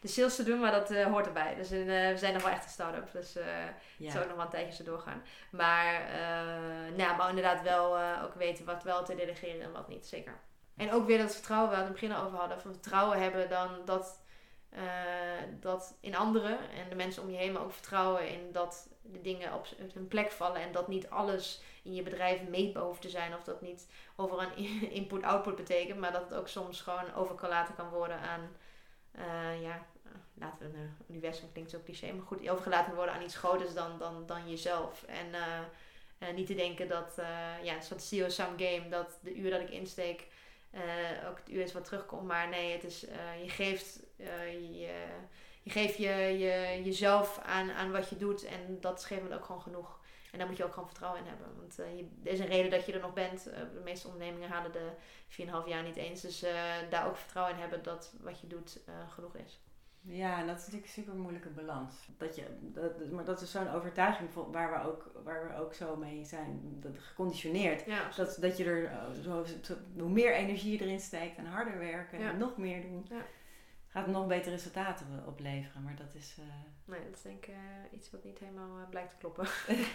de sales te doen, maar dat uh, hoort erbij. Dus we zijn nog wel echt een start-up. Dus ja. het zou ook nog wel een tijdje zo doorgaan. Maar, nou, maar inderdaad wel ook weten wat wel te delegeren en wat niet. Zeker. En ook weer dat vertrouwen waar we het in het begin over hadden. Van vertrouwen hebben dan dat dat in anderen en de mensen om je heen, maar ook vertrouwen in dat de dingen op hun plek vallen en dat niet alles in je bedrijf meetbaar hoeft te zijn of dat niet over een [LAUGHS] input-output betekent, maar dat het ook soms gewoon over kan worden aan, uh, ja, laten we een universum klinkt zo cliché, maar goed, overgelaten worden aan iets groters dan, dan, dan jezelf. En uh, niet te denken dat, ja, een soort zero-sum game, dat de uur dat ik insteek ook het uur is wat terugkomt. Maar nee, het is, je geeft, je, je geeft je, je, jezelf aan, aan wat je doet. En dat is gegeven ook gewoon genoeg. En daar moet je ook gewoon vertrouwen in hebben. Want je, er is een reden dat je er nog bent. de meeste ondernemingen halen de 4,5 jaar niet eens. Dus daar ook vertrouwen in hebben dat wat je doet genoeg is. Ja, en dat is natuurlijk een super moeilijke balans. Dat je, dat, maar dat is zo'n overtuiging waar we, ook, waar we ook zo mee zijn dat, geconditioneerd. Ja, dat, dat je er eh, zo, hoe meer energie je erin steekt en harder werken en nog meer doen, ja. Gaat nog betere resultaten opleveren. Maar dat is. Uh... Nee, dat is denk ik uh, iets wat niet helemaal blijkt te kloppen.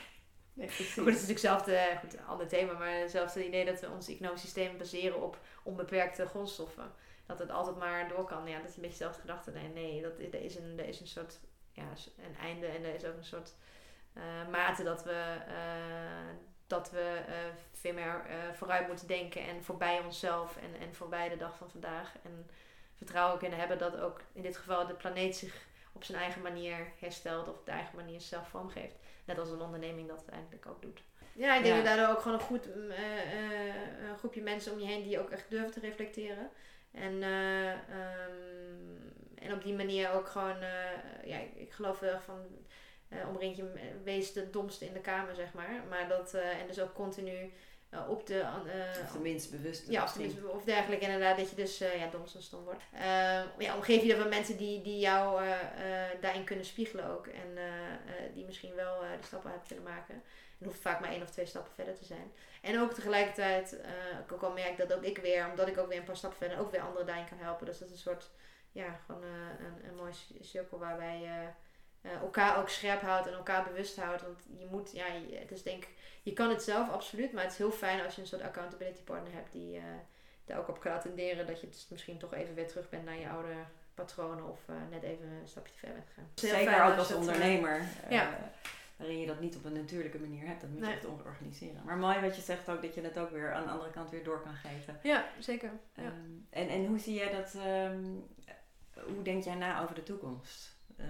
[LAUGHS] nee, goed, het is natuurlijk hetzelfde, goed, ander thema, maar hetzelfde idee dat we ons economisch systeem baseren op onbeperkte grondstoffen dat het altijd maar door kan. Ja, dat is een beetje dezelfde gedachte. Nee, nee dat, er, is een, er is een soort ja, een einde en er is ook een soort mate dat we, dat we veel meer vooruit moeten denken en voorbij onszelf en, en voorbij de dag van vandaag. En vertrouwen kunnen hebben dat ook in dit geval de planeet zich op zijn eigen manier herstelt of op de eigen manier zelf vormgeeft. Net als een onderneming dat eigenlijk ook doet. Ja, ik denk Ja. dat daardoor ook gewoon een goed mm, eh, eh, groepje mensen om je heen die ook echt durven te reflecteren. En, eh, ehm, en op die manier ook gewoon, ja, ik, ik geloof wel erg van, omring je, wees de domste in de kamer, zeg maar. Maar dat, en dus ook continu eh, op de, eh, Of tenminste bewust. ja, of, of dergelijke inderdaad, dat je dus, eh, ja, dom een stom woord. Eh, ja, omgeef je er van mensen die, die jou daarin kunnen spiegelen ook. En die misschien wel die stappen hebben kunnen maken. En hoeft vaak maar één of twee stappen verder te zijn. En ook tegelijkertijd, ik ook al merk dat ook ik weer, omdat ik ook weer een paar stappen verder, ook weer anderen daarin kan helpen. Dus dat is een soort, ja, gewoon een, een mooi cirkel waarbij eh, elkaar ook scherp houdt en elkaar bewust houdt. Want je moet, ja, je- het is denk ik, je kan het zelf absoluut, maar het is heel fijn als je een soort accountability partner hebt die eh, daar ook op kan attenderen dat je dus misschien toch even weer terug bent naar je oude patronen of eh, net even een stapje te ver bent gegaan. Zeker fijn ook als ondernemer. ja. waarin je dat niet op een natuurlijke manier hebt. Dat moet je Nee. echt organiseren. Maar mooi wat je zegt ook, dat je dat ook weer aan de andere kant weer door kan geven. Ja, zeker. Ja. Ehm, en, en hoe zie jij dat, ehm, hoe denk jij na over de toekomst? Eh,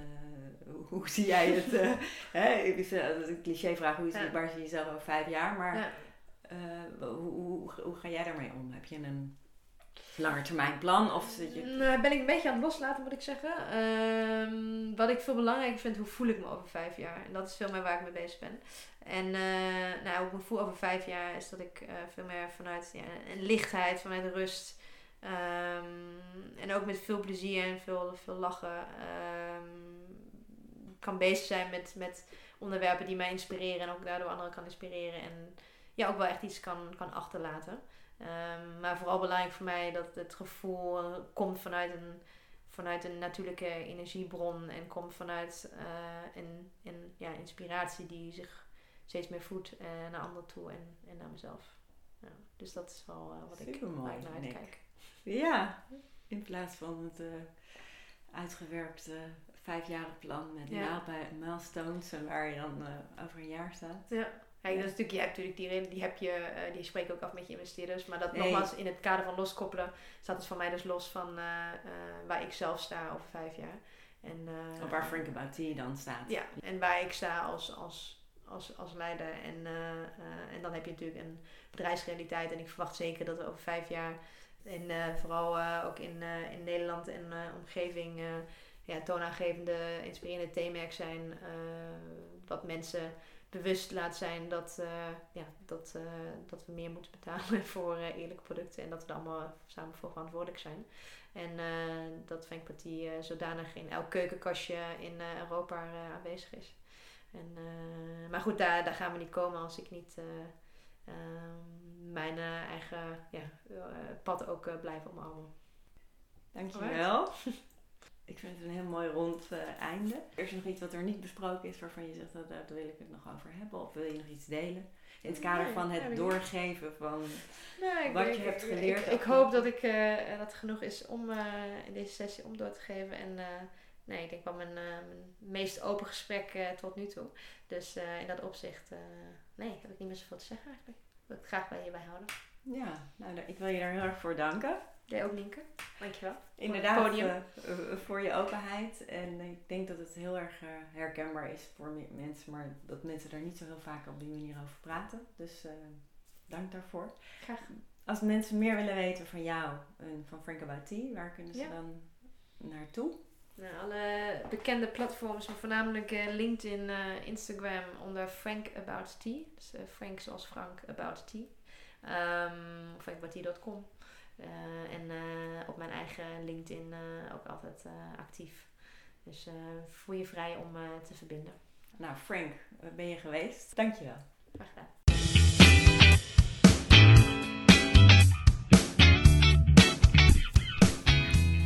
hoe, zie jij het? eh, [LAUGHS] hè, ik vind, dat is een clichévraag, hoe zie, Ja. waar zie je jezelf over vijf jaar? Maar Ja. eh, hoe, hoe, hoe ga jij daarmee om? Heb je een langetermijn plan? Of zit je... Nou, ben ik een beetje aan het loslaten, moet ik zeggen. Ehm, wat ik veel belangrijker vind, hoe voel ik me over vijf jaar? En dat is veel meer waar ik mee bezig ben. En nou, hoe ik me voel over vijf jaar is dat ik veel meer vanuit ja, een lichtheid, vanuit rust. Ehm, en ook met veel plezier en veel, veel lachen. ehm, kan bezig zijn met, met onderwerpen die mij inspireren. En ook daardoor anderen kan inspireren. En ja, ook wel echt iets kan, kan achterlaten. Ehm, maar vooral belangrijk voor mij dat het gevoel komt vanuit een, vanuit een natuurlijke energiebron en komt vanuit eh, een, een ja, inspiratie die zich steeds meer voedt eh, naar anderen toe en, en naar mezelf. Ja, dus dat is wel eh, wat ik, ik naar uitkijk. Ja, in plaats van het eh, uitgewerkte vijfjarig plan met Ja. milestones en waar je dan eh, over een jaar staat. Ja. Dat is natuurlijk, je hebt natuurlijk die, reden- die heb je, eh, die spreek ook af met je investeerders. Maar dat Nee. nogmaals, in het kader van loskoppelen, staat het voor mij dus los van waar ik zelf sta over vijf jaar. En, Of waar Frank About Tea dan staat. Ja, en waar ik sta als, als, als, als leider. En, en dan heb je natuurlijk een bedrijfsrealiteit. En ik verwacht zeker dat we over vijf jaar, en eh, vooral eh, ook in, eh, in Nederland en omgeving, ja, toonaangevende, inspirerende theemerk zijn. wat mensen bewust laat zijn dat, ja, dat, dat we meer moeten betalen [LAUGHS] voor eerlijke producten. En dat we er allemaal samen voor verantwoordelijk zijn. En dat Venkpartie zodanig in elk keukenkastje in Europa aanwezig is. En, maar goed, daar, daar gaan we niet komen als ik niet mijn eh, eigen ja, eh, pad ook eh, blijf omarmen. Dankjewel. [LAUGHS] Ik vind het een heel mooi rond eh, einde. Er is nog iets wat er niet besproken is waarvan je zegt dat daar wil ik het nog over hebben. Of wil je nog iets delen? In het kader Nee, van het doorgeven van... Nou, Wat denk- je hebt geleerd Ik, hoop dat ik dat genoeg is om in deze sessie om door te geven. En nee, ik denk wel mijn, mijn meest open gesprek tot nu toe. Dus in dat opzicht, nee, heb ik niet meer zoveel te zeggen eigenlijk. Ik wil het graag bij je bijhouden. Ja, nou, ik wil je daar heel erg voor danken. Jij ook, Nienke. Dankjewel. Inderdaad, podium. eh, eh, voor je openheid. En ik denk dat het heel erg eh, herkenbaar is voor me- mensen, maar dat mensen daar niet zo heel vaak op die manier over praten. Dus eh, dank daarvoor. Graag. Als mensen meer willen weten van jou en van Frank About Tea, waar kunnen ze Ja. dan naartoe? Nou, alle bekende platforms, maar voornamelijk eh, LinkedIn, eh, Instagram onder Frank About Tea. Dus eh, Frank zoals Frank About Tea. Um, frankabouttea.com. Eh en op mijn eigen LinkedIn ook altijd actief. Dus voel je vrij om te verbinden. Nou, Frank, ben je geweest? Dankjewel. Graag gedaan.